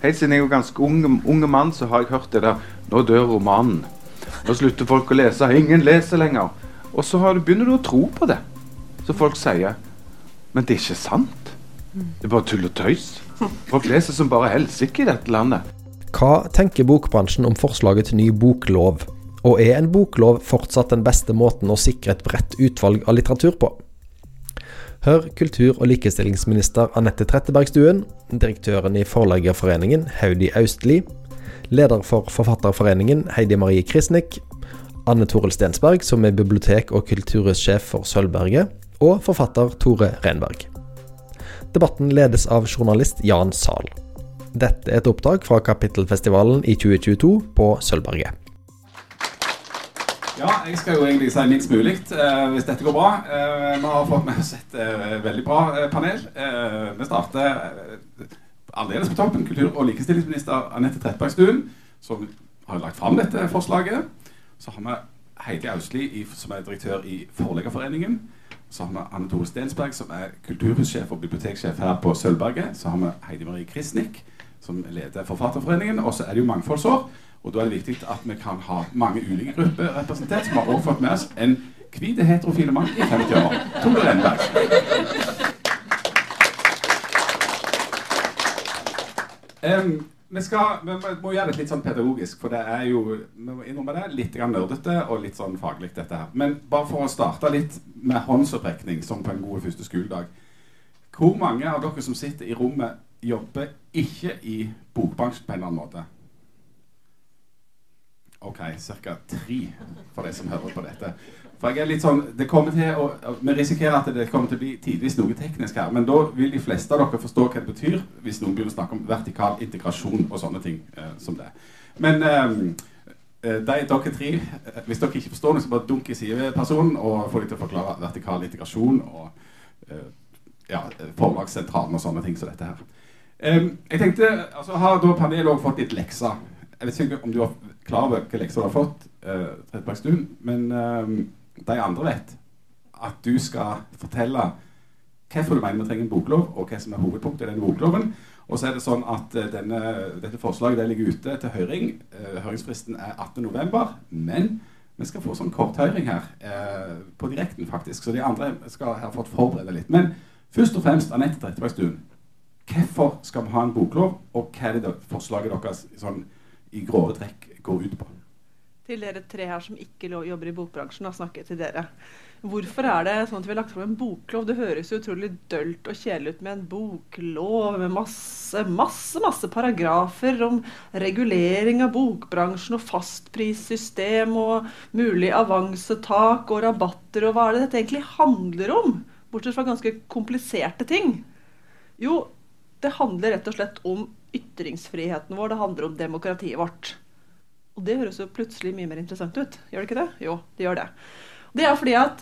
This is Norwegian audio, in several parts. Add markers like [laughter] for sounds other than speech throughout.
Helt siden jeg var ganske unge, unge mann, så har jeg hørt det der Nå dør romanen. Nå slutter folk å lese. Ingen leser lenger. Og så du, begynner du å tro på det. Så folk sier Men det er ikke sant. Det er bare tull og tøys. Folk leser som bare helsike i dette landet. Hva tenker bokbransjen om forslaget til ny boklov? Og er en boklov fortsatt den beste måten å sikre et bredt utvalg av litteratur på? Hør kultur- og likestillingsminister Anette Trettebergstuen, direktøren i Forleggerforeningen Haudi Austli, leder for Forfatterforeningen Heidi Marie Krisnik, Anne Toril Stensberg, som er bibliotek- og kulturhussjef for Sølvberget, og forfatter Tore Renberg. Debatten ledes av journalist Jan Zahl. Dette er et opptak fra Kapittelfestivalen i 2022 på Sølvberget. Ja, jeg skal jo egentlig si minst mulig uh, hvis dette går bra. Uh, vi har fått med oss et uh, veldig bra panel. Vi starter aldeles på toppen. Kultur- og likestillingsminister Anette Trettebergstuen, som har lagt fram dette forslaget. Så har vi Heidi Austli, som er direktør i Forleggerforeningen. Så har vi Anne Tore Stensberg, som er kulturhussjef og biblioteksjef her på Sølvberget. Så har vi Heidi Marie Krisnik, som leder Forfatterforeningen. Og så er det jo mangfoldsår. Og da er det viktig at vi kan ha mange ulike grupper representert. som har også fått med oss en hvit heterofile mann i 50 år. Tore Renberg. Um, vi, skal, vi må gjøre det litt sånn pedagogisk, for det er jo vi må innrømme det, litt nerdete og litt sånn faglig, dette her. Men bare for å starte litt med håndsopprekning, som på en god første skoledag. Hvor mange av dere som sitter i rommet, jobber ikke i bokbransjen på en eller annen måte? OK, ca. tre for de som hører på dette. For jeg er litt sånn, det kommer til å, Vi risikerer at det kommer til å bli tidvis noe teknisk her. Men da vil de fleste av dere forstå hva det betyr hvis noen begynner å snakke om vertikal integrasjon og sånne ting eh, som det. Men eh, de, dere tre, eh, hvis dere ikke forstår noe, så bare dunk i sidepersonen og få dem til å forklare vertikal integrasjon og eh, ja, forlagssentralen og sånne ting som dette her. Jeg tenkte, altså Har da panelet òg fått litt lekser? Jeg vet ikke om du er klar over hvilke lekser du har fått, uh, Trettebergstuen, men uh, de andre vet at du skal fortelle hvorfor du mener vi trenger en boklov, og hva som er hovedpunktet i denne bokloven. Og så er det sånn at uh, denne, dette forslaget det ligger ute til høring. Uh, høringsfristen er 18.11., men vi skal få sånn korthøring her. på direkten, faktisk. Så de andre skal ha fått forberede litt. Men først og fremst Anette Trettebergstuen. Hvorfor skal vi ha en boklov, og hva er det forslaget deres sånn, i grove trekk går ut på? Til dere tre her som ikke jobber i bokbransjen, har snakket til dere. Hvorfor er det sånn at vi har lagt fram en boklov? Det høres jo utrolig dølt og kjedelig ut med en boklov med masse, masse, masse paragrafer om regulering av bokbransjen og fastprissystem og mulig avansetak og rabatter og hva er det dette egentlig handler om? Bortsett fra ganske kompliserte ting. Jo, det handler rett og slett om ytringsfriheten vår. Det handler om demokratiet vårt. Og det høres jo plutselig mye mer interessant ut. Gjør det ikke det? Jo, det gjør det. Det er fordi at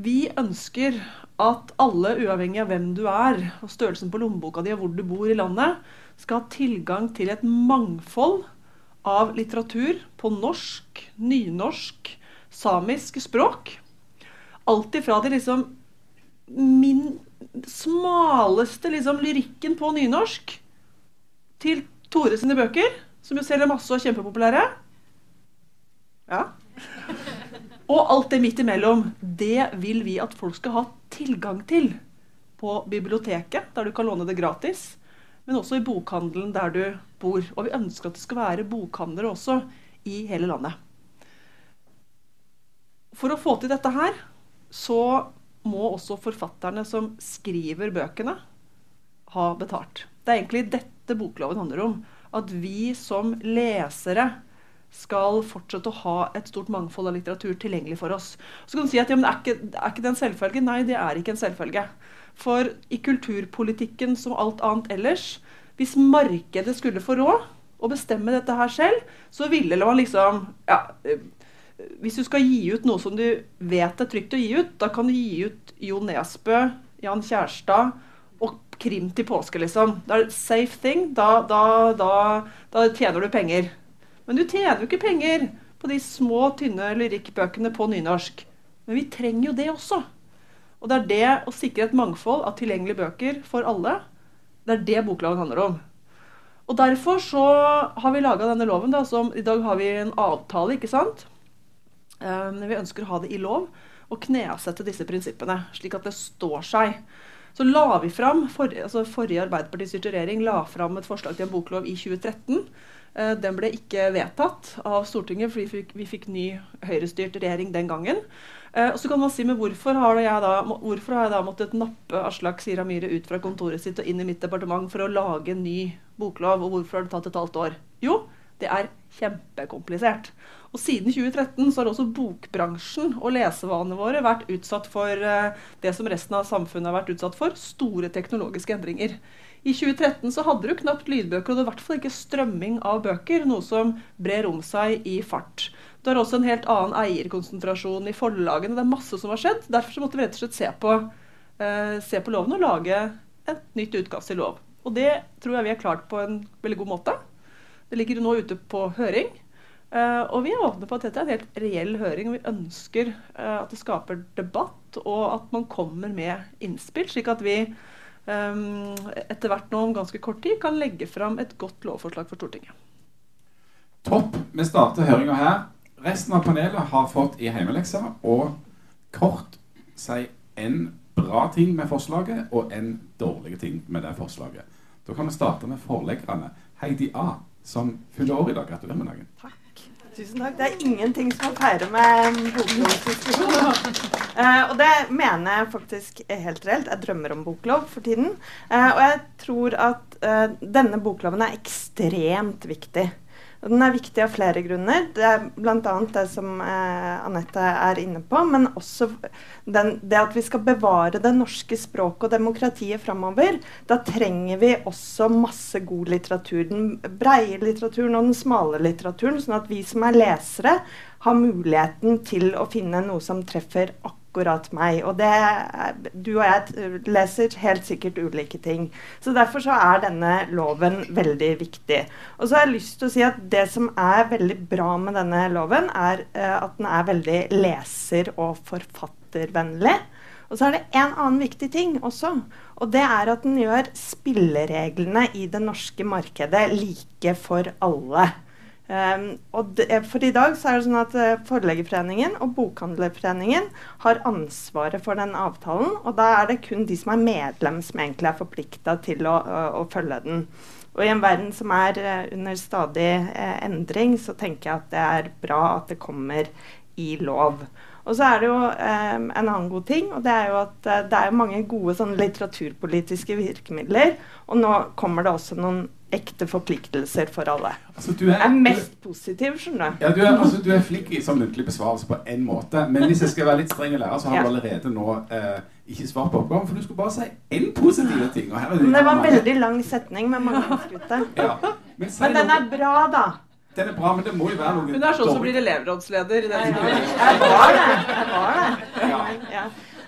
vi ønsker at alle, uavhengig av hvem du er, og størrelsen på lommeboka di og hvor du bor i landet, skal ha tilgang til et mangfold av litteratur på norsk, nynorsk, samisk språk. Alt ifra det liksom min smaleste liksom, lyrikken på nynorsk til Tore sine bøker, som jo selger masse og er kjempepopulære. Ja. Og alt det midt imellom, det vil vi at folk skal ha tilgang til på biblioteket, der du kan låne det gratis, men også i bokhandelen der du bor. Og vi ønsker at det skal være bokhandlere også i hele landet. For å få til dette her, så må også forfatterne som skriver bøkene, ha betalt. Det er egentlig dette bokloven handler om. At vi som lesere skal fortsette å ha et stort mangfold av litteratur tilgjengelig for oss. Så kan du si at ja, er ikke, er ikke det en selvfølge? Nei, det er ikke en selvfølge. For i kulturpolitikken som alt annet ellers, hvis markedet skulle få råd å bestemme dette her selv, så ville man liksom ja, hvis du skal gi ut noe som du vet er trygt å gi ut, da kan du gi ut Jo Nesbø, Jan Kjærstad og krim til påske, liksom. Det er safe thing. Da, da, da, da, tjener du penger. Men du tjener jo ikke penger på de små, tynne lyrikkbøkene på nynorsk. Men vi trenger jo det også. Og det er det å sikre et mangfold av tilgjengelige bøker for alle. Det er det bokloven handler om. Og Derfor så har vi laga denne loven. Da, som, I dag har vi en avtale, ikke sant? Um, vi ønsker å ha det i lov og knesette disse prinsippene, slik at det står seg. Så la vi fram, for, altså Forrige Arbeiderpartistyrte regjering la fram et forslag til en boklov i 2013. Uh, den ble ikke vedtatt av Stortinget fordi vi fikk, ny høyrestyrt regjering den gangen. Uh, og så kan man si, men hvorfor har, da, hvorfor har jeg da måttet nappe Aslak Sira Myhre ut fra kontoret sitt og inn i mitt departement for å lage en ny boklov, og hvorfor har det tatt et halvt år? Jo, det er kjempekomplisert. Og siden 2013 så har også bokbransjen og lesevanene våre vært utsatt for uh, det som resten av samfunnet har vært utsatt for, store teknologiske endringer. I 2013 så hadde du knapt lydbøker, og det var i hvert fall ikke strømming av bøker, noe som brer om seg i fart. Du har også en helt annen eierkonsentrasjon i forlagene. Det er masse som har skjedd. Derfor så måtte vi rett og slett se på, eh, se på loven og lage et nytt utkast til lov. Og det tror jeg vi har klart på en veldig god måte. Det ligger nå ute på høring. Uh, og vi er åpne på at dette er en helt reell høring, og vi ønsker uh, at det skaper debatt, og at man kommer med innspill, slik at vi etter hvert nå om ganske kort tid kan legge fram et godt lovforslag for Stortinget. Topp. Vi starter høringa her. Resten av panelet har fått i heimeleksa og kort si en bra ting med forslaget og en dårlig ting med det forslaget. Da kan vi starte med forleggerne. Heidi A, som fyller år i dag. Gratulerer med dagen. Takk. Tusen takk. Det er ingenting som å feire med boklovsdiskusjon. uh, og det mener jeg faktisk helt reelt. Jeg drømmer om boklov for tiden. Uh, og jeg tror at uh, denne bokloven er ekstremt viktig. Den er viktig av flere grunner. Det er bl.a. det som eh, Anette er inne på, men også den, det at vi skal bevare det norske språket og demokratiet framover. Da trenger vi også masse god litteratur. Den breie litteraturen og den smale litteraturen, sånn at vi som er lesere, har muligheten til å finne noe som treffer akkurat akkurat meg. Og det, du og jeg leser helt sikkert ulike ting. Så derfor så er denne loven veldig viktig. Og så har jeg lyst til å si at det som er veldig bra med denne loven, er uh, at den er veldig leser- og forfattervennlig. Og så er det en annen viktig ting også. Og det er at den gjør spillereglene i det norske markedet like for alle. Um, det, for i dag så er det sånn at uh, Forleggerforeningen og Bokhandlerforeningen har ansvaret for den avtalen. Og da er det kun de som er medlem som egentlig er forplikta til å, å, å, følge den. Og i en verden som er uh, under stadig uh, endring, så tenker jeg at det er bra at det kommer i lov. Og så er det jo eh, en annen god ting, og det er jo at det er mange gode sånn, litteraturpolitiske virkemidler. Og nå kommer det også noen ekte forpliktelser for alle. Altså, du er, jeg er mest du, positiv, skjønner du. Ja, du er, altså, du er flink i sånn muntlig besvarelse på én måte. Men hvis jeg skal være litt streng lærer, så har ja. du allerede nå eh, ikke svart på oppgaven. For du skulle bare si én positiv ting. det, det var en veldig lang setning med mange [laughs] innskutte. ja. Men, men den er bra, da. Den er bra, men det må jo være noe Hun er sånn som blir elevrådsleder. I den jeg var det. Jeg var det. Ja. ja.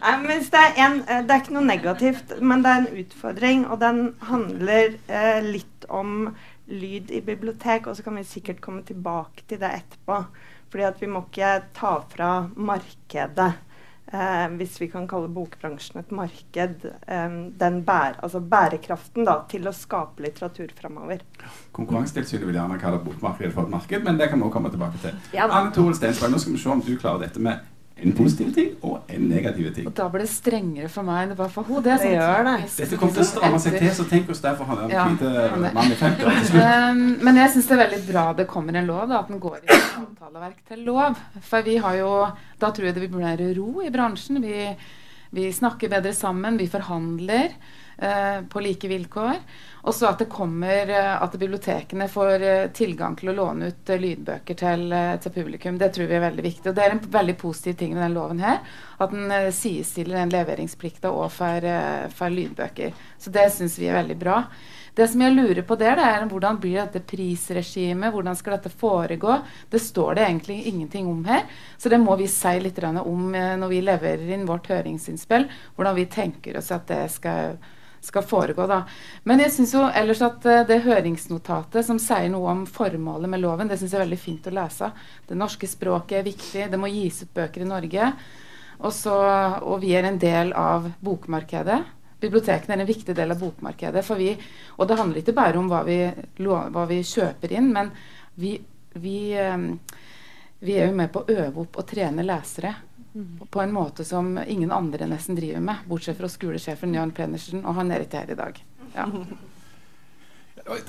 Nei, men det, er en, eh, det er ikke noe negativt, men det er en utfordring. Og den handler eh, litt om lyd i bibliotek, og så kan vi sikkert komme tilbake til det etterpå. Fordi at vi må ikke ta fra markedet, eh, hvis vi kan kalle bokbransjen et marked, eh, den bære, altså bærekraften da, til å skape litteratur framover. Konkurransetilsynet vil gjerne kalle bokmarkedet for et marked, men det kan vi også komme tilbake til. Ja, Anne Tore Stensberg, nå skal vi se om du klarer dette med en positiv ting og en negativ ting. Og da blir det strengere for meg enn det var for henne. Det, det gjør det. Dette kommer til å stramme seg til, så tenk oss derfor han er en ja, hvite mann i 50 år til slutt. [laughs] Um, men jeg syns det er veldig bra det kommer en lov, da, at den går i avtaleverk til lov. For vi har jo Da tror jeg det blir mer ro i bransjen. Vi, vi snakker bedre sammen, vi forhandler på like vilkår. Og så at eh, at bibliotekene får eh, tilgang til å låne ut eh, lydbøker til, til, publikum. Det tror vi er veldig viktig. Og det er en veldig positiv ting med den loven her. At den sidestiller den leveringsplikta òg for, for, lydbøker. Så det syns vi er veldig bra. Det som jeg lurer på der, det er hvordan blir dette prisregimet? Hvordan skal dette foregå? Det står det egentlig ingenting om her. Så det må vi si litt om når vi leverer inn vårt høringsinnspill. Hvordan vi tenker oss at det skal skal foregå. Da. Men jeg syns jo ellers at eh, det høringsnotatet som sier noe om formålet med loven, det syns jeg er veldig fint å lese. Det norske språket er viktig. Det må gis ut bøker i Norge. Også, og vi er en del av bokmarkedet. Bibliotekene er en viktig del av bokmarkedet. For vi, og det handler ikke bare om hva vi, hva vi kjøper inn, men vi, vi, eh, vi, er jo med på å øve opp og trene lesere. På en måte som ingen andre nesten driver med, bortsett fra skolesjefen Jan Plenersen, og han er ikke her i dag. Ja.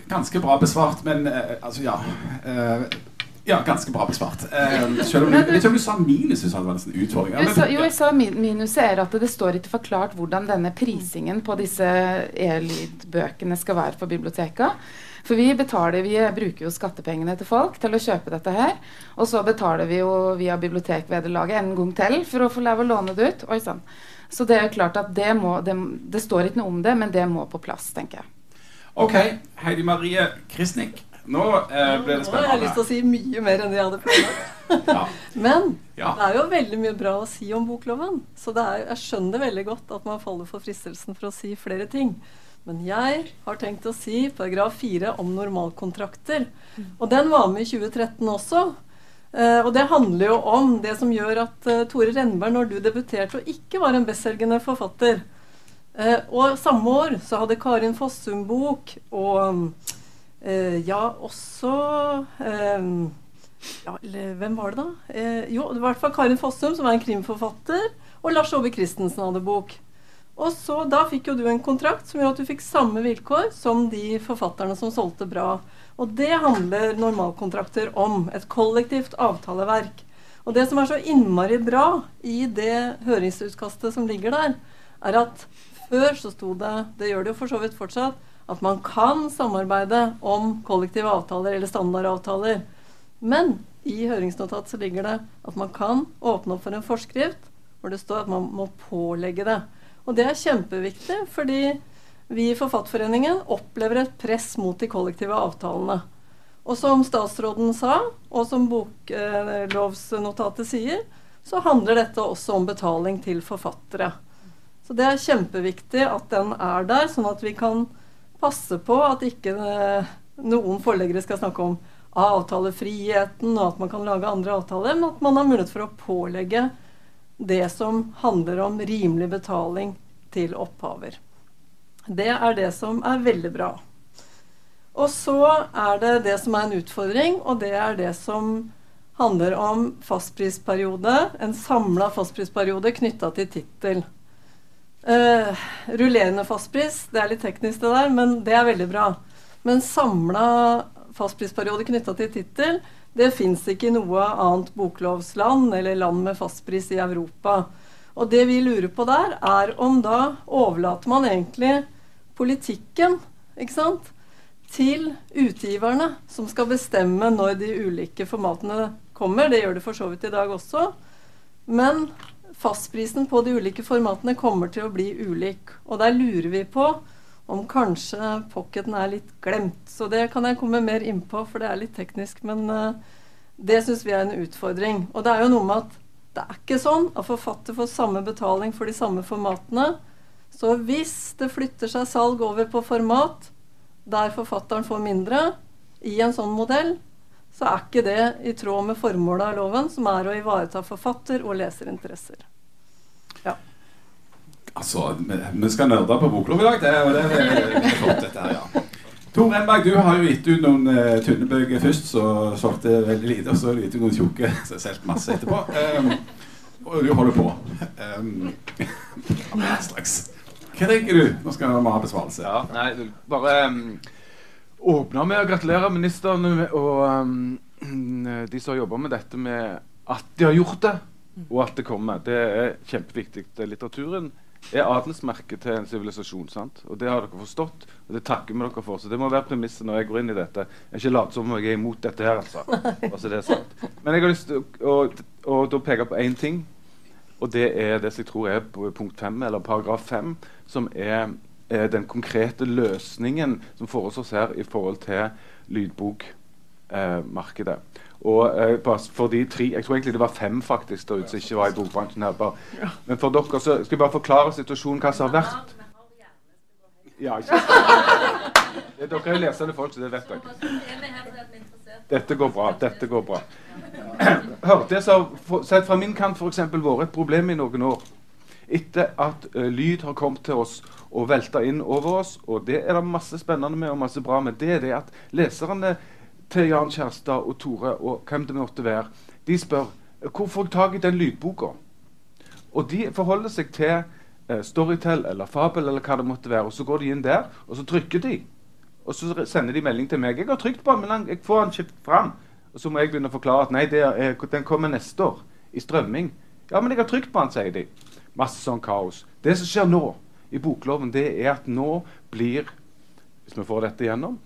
Ganske bra besvart, men uh, altså, ja. Uh, ja, ganske bra besvart. Uh, selv om du, jeg tror du sa minus. hvis det var en utfordring. Ja, men, jo, jeg sa minuset er at det står ikke forklart hvordan denne prisingen på disse e-lydbøkene skal være for biblioteka. For vi betaler, vi bruker jo skattepengene til folk til å kjøpe dette her. Og så betaler vi jo via bibliotekvederlaget en gang til for å få lov å låne det ut. Oi sann. Så det er klart at det må det, det står ikke noe om det, men det må på plass, tenker jeg. OK. Heidi Marie Kristnik. Nå eh, ble det spennende. Nå har jeg lyst til å si mye mer enn det jeg hadde planlagt. [laughs] ja. Men ja. det er jo veldig mye bra å si om bokloven. Så er, jeg skjønner veldig godt at man faller for fristelsen for å si flere ting. Men jeg har tenkt å si paragraf 4 om normalkontrakter. Og den var med i 2013 også. Uh, og det handler jo om det som gjør at uh, Tore Renberg, når du debuterte og ikke var en bestselgende forfatter, Eh, og samme år så hadde Karin Fossum bok, og eh, ja, også eh, ja, Hvem var det, da? Eh, jo, det var i hvert fall Karin Fossum, som var en krimforfatter, og Lars Ove Christensen hadde bok. Og så Da fikk jo du en kontrakt som gjør at du fikk samme vilkår som de forfatterne som solgte bra. Og det handler normalkontrakter om. Et kollektivt avtaleverk. Og det som er så innmari bra i det høringsutkastet som ligger der, er at før så sto det, det gjør det jo for så vidt fortsatt, at man kan samarbeide om kollektive avtaler eller standardavtaler. Men i høringsnotat så ligger det at man kan åpne opp for en forskrift hvor det står at man må pålegge det. Og det er kjempeviktig, fordi vi i Forfatterforeningen opplever et press mot de kollektive avtalene. Og som statsråden sa, og som boklovsnotatet sier, så handler dette også om betaling til forfattere. Så det er kjempeviktig at den er der, sånn at vi kan passe på at ikke eh, noen forleggere skal snakke om avtalefriheten, og at man kan lage andre avtaler, men at man har mulighet for å pålegge det som handler om rimelig betaling til opphaver. Det er det som er veldig bra. Og så er det det som er en utfordring, og det er det som handler om fastprisperiode, en samla fastprisperiode knytta til tittel. Uh, rullerende fastpris, det er litt teknisk det der, men det er veldig bra. Men samla fastprisperiode knytta til tittel, det fins ikke noe annet boklovsland eller land med fastpris i Europa. Og det vi lurer på der, er om da overlater man egentlig politikken, ikke sant, til utgiverne, som skal bestemme når de ulike formatene kommer. Det gjør det for så vidt i dag også. Men fastprisen på de ulike formatene kommer til å bli ulik. Og der lurer vi på om kanskje pocketen er litt glemt. Så det kan jeg komme mer innpå, for det er litt teknisk. Men uh, det syns vi er en utfordring. Og det er jo noe med at det er ikke sånn at forfatter får samme betaling for de samme formatene. Så hvis det flytter seg salg over på format der forfatteren får mindre, i en sånn modell, så er ikke det i tråd med formålet av loven, som er å ivareta forfatter- og leserinteresser. Ja. Altså, vi skal nerde på boklov i dag, det, og det er flott, dette her, ja. Tor Renberg, du har jo gitt ut noen uh, tynne bøker først, så solgte veldig lite. Og så har du gitt ut noen tjukke, så solgt masse etterpå. Um, og du holder på. Um, slags Hva tenker du? Nå skal vi ha besvarelse. Ja, nei, bare um åpne med å gratulere ministeren og um, de som har jobba med dette, med at de har gjort det, og at det kommer. Det er kjempeviktig. Litteraturen er adelsmerket til en sivilisasjon. Og det har dere forstått, og det takker vi dere for. Så det må være premisset når jeg går inn i dette. Jeg er ikke lat som om jeg er imot dette her, altså. [laughs] altså det er sant. Men jeg har lyst til å, å, å peke på én ting, og det er det som jeg tror er punkt 5, eller paragraf 5, som er er den konkrete løsningen som foreslås her i forhold til lydbokmarkedet. Eh, og uh, for de tre Jeg tror egentlig det var fem faktisk der ute som ikke var i bokbransjen. her bare. Men for dere så skal jeg bare forklare situasjonen, hva som har vært. Ja, ikke Dere er lesende folk, så det vet dere. Dette går bra. Dette går bra. Hør, det som har sett fra min kant f.eks. vært et problem i noen år, etter at uh, lyd har kommet til oss og velta inn over oss. Og det er det masse spennende med og masse bra med. Det er det at leserne til Jan Kjærstad og Tore og hvem det måtte være, de spør hvor får jeg tak i den lydboka. Og de forholder seg til eh, Storytel eller Fabel eller hva det måtte være. Og så går de inn der, og så trykker de. Og så sender de melding til meg. 'Jeg har trykt på den, men jeg får den ikke fram.' Og så må jeg begynne å forklare at nei, er, den kommer neste år. I strømming. Ja, men jeg har trykt på den, sier de. Masse sånn kaos. Det som skjer nå i bokloven, det er at nå blir, hvis vi får dette gjennom,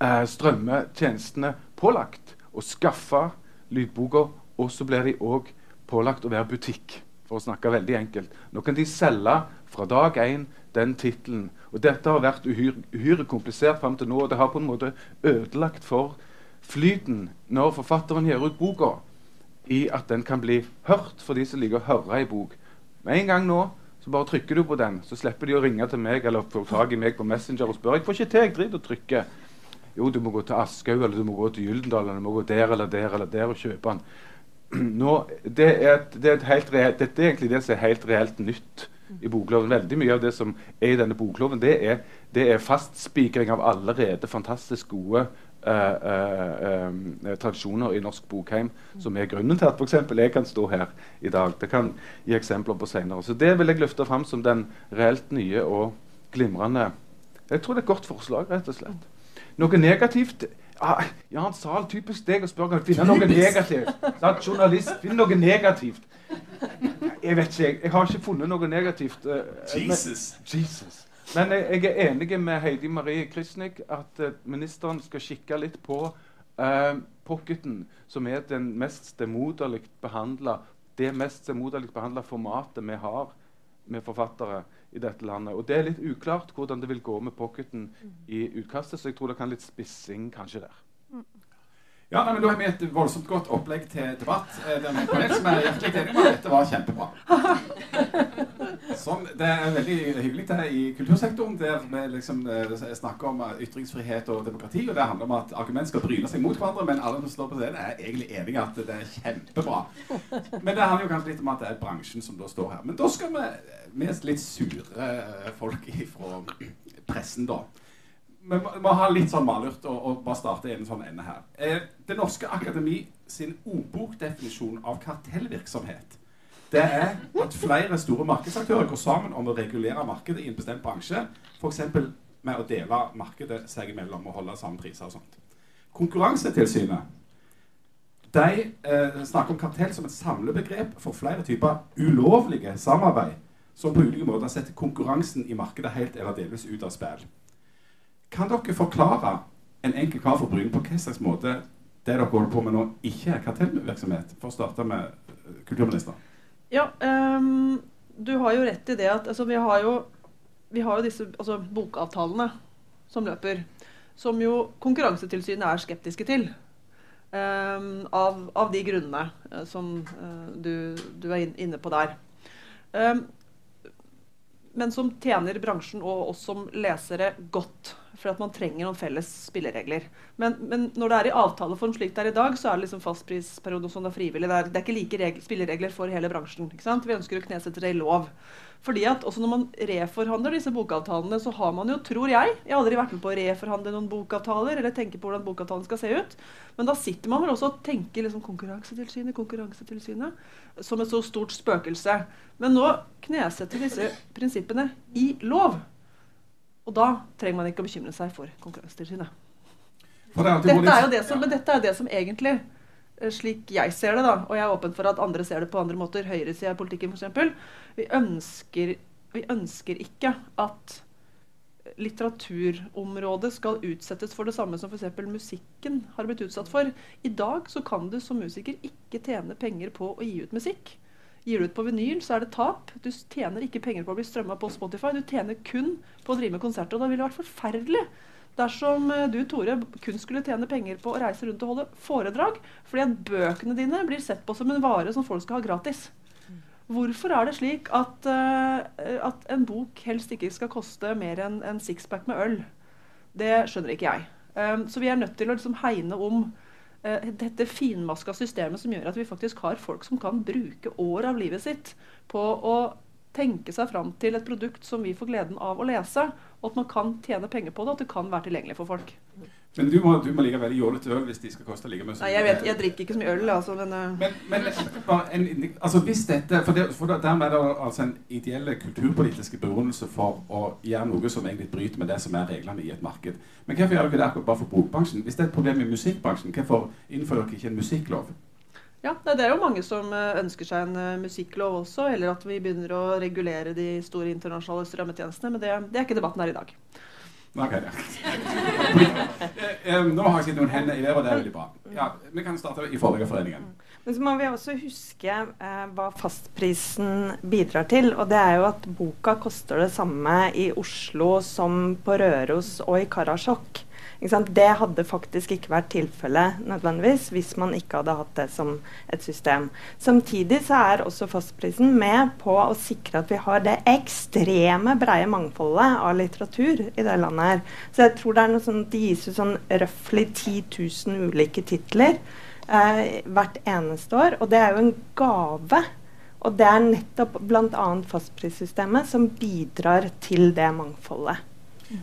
eh, strømmetjenestene pålagt å skaffe lydboka, og så blir de òg pålagt å være butikk, for å snakke veldig enkelt. Nå kan de selge fra dag én den tittelen. Og dette har vært uhyre, uhyre komplisert fram til nå, og det har på en måte ødelagt for flyten når forfatteren gir ut boka, i at den kan bli hørt for de som liker å høre ei bok. Med en gang nå så bare trykker du på den, så slipper de å ringe til meg eller få tak i meg på Messenger og spørre. 'Jeg får ikke til, jeg driter og trykker.' Jo, du må gå til Aschehoug eller du må gå til Gyldendal eller du må gå der eller der eller der og kjøpe den. [clears throat] Nå, det er, det er reelt, dette er egentlig det som er helt reelt nytt i bokloven. Veldig mye av det som er i denne bokloven, det er, det er fastspikring av allerede fantastisk gode uh, uh, tradisjoner i norsk bokheim, som er grunnen til at f.eks. jeg kan stå her i dag. Det kan gi eksempler på senere. Så det vil jeg løfte fram som den reelt nye og glimrende Jeg tror det er et godt forslag, rett og slett. Noe negativt ah, Jan sa typisk deg å spørre om finne noe negativt. Sant? Journalist, finn noe negativt. Jeg vet ikke, jeg. Jeg har ikke funnet noe negativt. Uh, Jesus. Men, Jesus. Men jeg, jeg, er enig med Heidi Marie Kristnik at uh, ministeren skal kikke litt på uh, pocketen, som er den mest stemoderlig behandla det mest stemoderlig behandla formatet vi har med forfattere i dette landet. Og det er litt uklart hvordan det vil gå med pocketen i utkastet, så jeg tror det kan litt spissing kanskje der. Ja, nei, men Da har vi et voldsomt godt opplegg til debatt. Eh, den panel som er hjertelig enig med dette var kjempebra. Sånn, det er veldig hyggelig det i kultursektoren, der vi liksom eh, snakker om eh, ytringsfrihet og demokrati. og Det handler om at argument skal bryne seg mot hverandre, men alle som står på scenen, er egentlig enige at det er kjempebra. Men det handler jo kanskje litt om at det er bransjen som da står her. Men da skal vi mest litt sure folk fra pressen, da vi må, ha litt sånn malurt og, og, bare starte en sånn ende her. Eh, det Norske Akademi sin ordbokdefinisjon av kartellvirksomhet det er at flere store markedsaktører går sammen om å regulere markedet i en bestemt bransje. F.eks. med å dele markedet seg imellom og holde samme priser og sånt. Konkurransetilsynet de eh, snakker om kartell som et samlebegrep for flere typer ulovlige samarbeid som på ulike måter setter konkurransen i markedet helt eller delvis ut av spill. Kan dere forklare en enkel kar fra Bryne på hva slags måte det dere holder på med nå, ikke er kartellvirksomhet? For å starte med eh, kulturministeren. Ja, um, du har jo rett i det at altså, vi, har jo, vi har jo disse altså, bokavtalene som løper. Som jo Konkurransetilsynet er skeptiske til. Um, av, av, de grunnene uh, som uh, du, du, er inne på der. Um, men som tjener bransjen og oss som lesere godt for at man trenger noen felles spilleregler. Men, men, når det er i avtaleform slik det er i dag, så er det liksom fastprisperiode og sånn det er frivillig. Det er, det er ikke like regler, spilleregler for hele bransjen. Vi ønsker å knesette det i lov. Fordi at også når man reforhandler disse bokavtalene, så har man jo, tror jeg Jeg har aldri vært med på å reforhandle noen bokavtaler eller tenke på hvordan bokavtalen skal se ut. Men da sitter man vel også og tenker liksom Konkurransetilsynet, Konkurransetilsynet som et så stort spøkelse. Men nå knesetter disse prinsippene i lov. Og da trenger man ikke å bekymre seg for Konkurransetilsynet. Dette er jo det som, men dette er det som egentlig, slik jeg ser det, da, og jeg er åpen for at andre ser det på andre måter, høyresida i politikken f.eks., vi vi ønsker ikke at litteraturområdet skal utsettes for det samme som f.eks. musikken har blitt utsatt for. I dag så kan du som musiker ikke tjene penger på å gi ut musikk. Gir du ut på vinyl, så er det tap. Du tjener ikke penger på å bli strømma på Spotify. Du tjener kun på å drive med konserter. Og det ville vært forferdelig dersom eh, du, Tore, kun skulle tjene penger på å reise rundt og holde foredrag, fordi at bøkene dine blir sett på som en vare som folk skal ha gratis. Hvorfor er det slik at, uh, at en bok helst ikke skal koste mer enn en sixpack med øl? Det skjønner ikke jeg. Um, så vi er nødt til å liksom hegne om Eh, dette finmaska systemet som gjør at vi faktisk har folk som kan bruke år av livet sitt på å tenke seg fram til et produkt som vi får gleden av å lese, og at man kan tjene penger på det, og at det kan være tilgjengelig for folk. Men du må, du må like veldig jålete øl hvis de skal koste like mye Nei, jeg vet, jeg drikker ikke så mye øl, altså, men, uh... men, men en, altså, hvis dette For, det, for dermed er det altså en ideelle kulturpolitiske begrunnelse for å gjøre noe som egentlig bryter med det som er reglene i et marked. Men hvorfor gjør dere det akkurat bare for bokbransjen? Hvis det er et problem i musikkbransjen, hvorfor innfører dere ikke en musikklov? Ja, Det er jo mange som eh, ønsker seg en uh, musikklov også, eller at vi begynner å regulere de store internasjonale strømmetjenestene. Men det, det er ikke debatten her i dag. Okay, ja. Nå har jeg sett noen hender i været, og det er veldig bra. Ja, Vi kan starte i Forleggerforeningen. Men så må vi også huske eh, hva fastprisen bidrar til. Og det er jo at boka koster det samme i Oslo som på Røros og i Karasjok. Det hadde faktisk ikke vært tilfellet nødvendigvis hvis man ikke hadde hatt det som et system. Samtidig så er også fastprisen med på å sikre at vi har det ekstreme breie mangfoldet av litteratur i det landet her. Så jeg tror det er noe sånn, det gis ut sånn røftlig 10 000 ulike titler eh, hvert eneste år. Og det er jo en gave. Og det er nettopp bl.a. fastprissystemet som bidrar til det mangfoldet.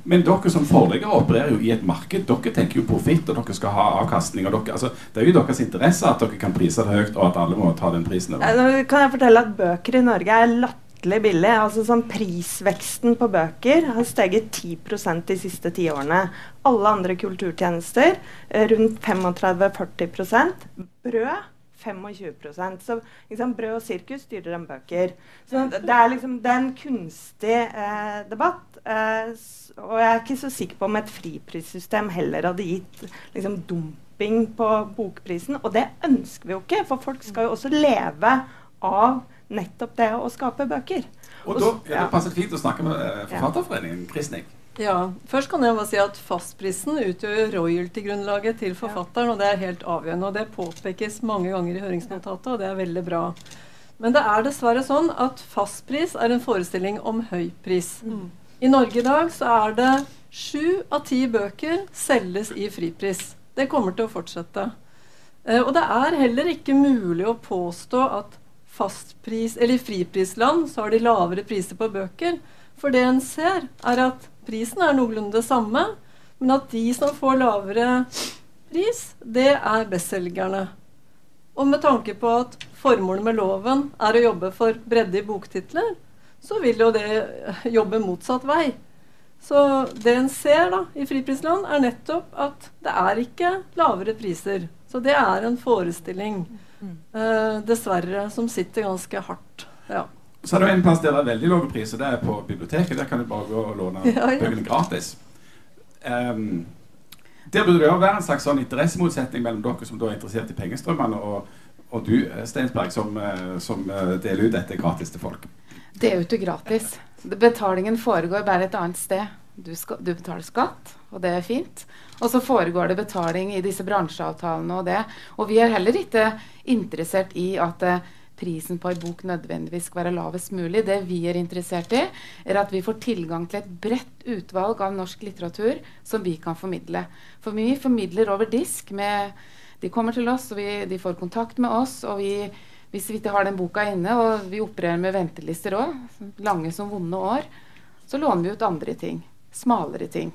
Men dere som forleggere opererer jo i et marked. Dere tenker jo profitt, og dere skal ha avkastning. dere, altså, Det er jo deres interesse at dere kan prise det høyt, og at alle må ta den prisen. Over. Kan jeg fortelle at bøker i Norge er latterlig billig. Altså sånn Prisveksten på bøker har steget 10% de siste ti årene. Alle andre kulturtjenester eh, rundt 35-40% Brød 25% Så liksom, brød og sirkus styrer enn bøker. Så det er liksom det er en kunstig eh, debatt. Eh, og jeg er ikke så sikker på om et friprissystem heller hadde gitt liksom, dumping på bokprisen. Og det ønsker vi jo ikke, for folk skal jo også leve av nettopp det å skape bøker. Og da er det passet fint å snakke med eh, Forfatterforeningen. Krisnik. Ja, Først kan jeg bare si at Fastprisen utgjør royalty-grunnlaget til forfatteren. og Det er helt avgjørende. og Det påpekes mange ganger i høringsnotatet, og det er veldig bra. Men det er dessverre sånn at fastpris er en forestilling om høy pris. Mm. I Norge i dag så er det sju av ti bøker selges i fripris. Det kommer til å fortsette. Eh, og det er heller ikke mulig å påstå at fastpris, eller i friprisland så har de lavere priser på bøker. For det en ser, er at prisen er noenlunde det samme, men at de som får lavere pris, det er bestselgerne. Og med tanke på at formålet med loven er å jobbe for bredde i boktitler, så vil jo det jobbe motsatt vei. Så det en ser da i friprisland, er nettopp at det er ikke lavere priser. Så det er en forestilling, eh, dessverre, som sitter ganske hardt. Ja. Så er det en plass der det er veldig lave priser. Det er på biblioteket. Der kan du bare gå og låne ja, ja. bøkene gratis. Um, der burde det jo være en slags sånn interessemotsetning mellom dere som da er interessert i pengestrømmene, og, og du, Steinsberg, som, eh, som, eh, deler ut dette gratis til folk. Det er jo ikke gratis. Betalingen foregår bare et annet sted. Du, skal, du, betaler skatt, og det er fint. Og så foregår det betaling i disse bransjeavtalene og det. Og vi er heller ikke interessert i at uh, prisen på en bok nødvendigvis skal være lavest mulig. Det vi er interessert i, er at vi får tilgang til et bredt utvalg av norsk litteratur som vi kan formidle. For vi formidler over disk. Med, de kommer til oss, og vi, de får kontakt med oss. og vi, hvis vi ikke har den boka inne, og vi opererer med ventelister òg, lange som vonde år, så låner vi ut andre ting. Smalere ting.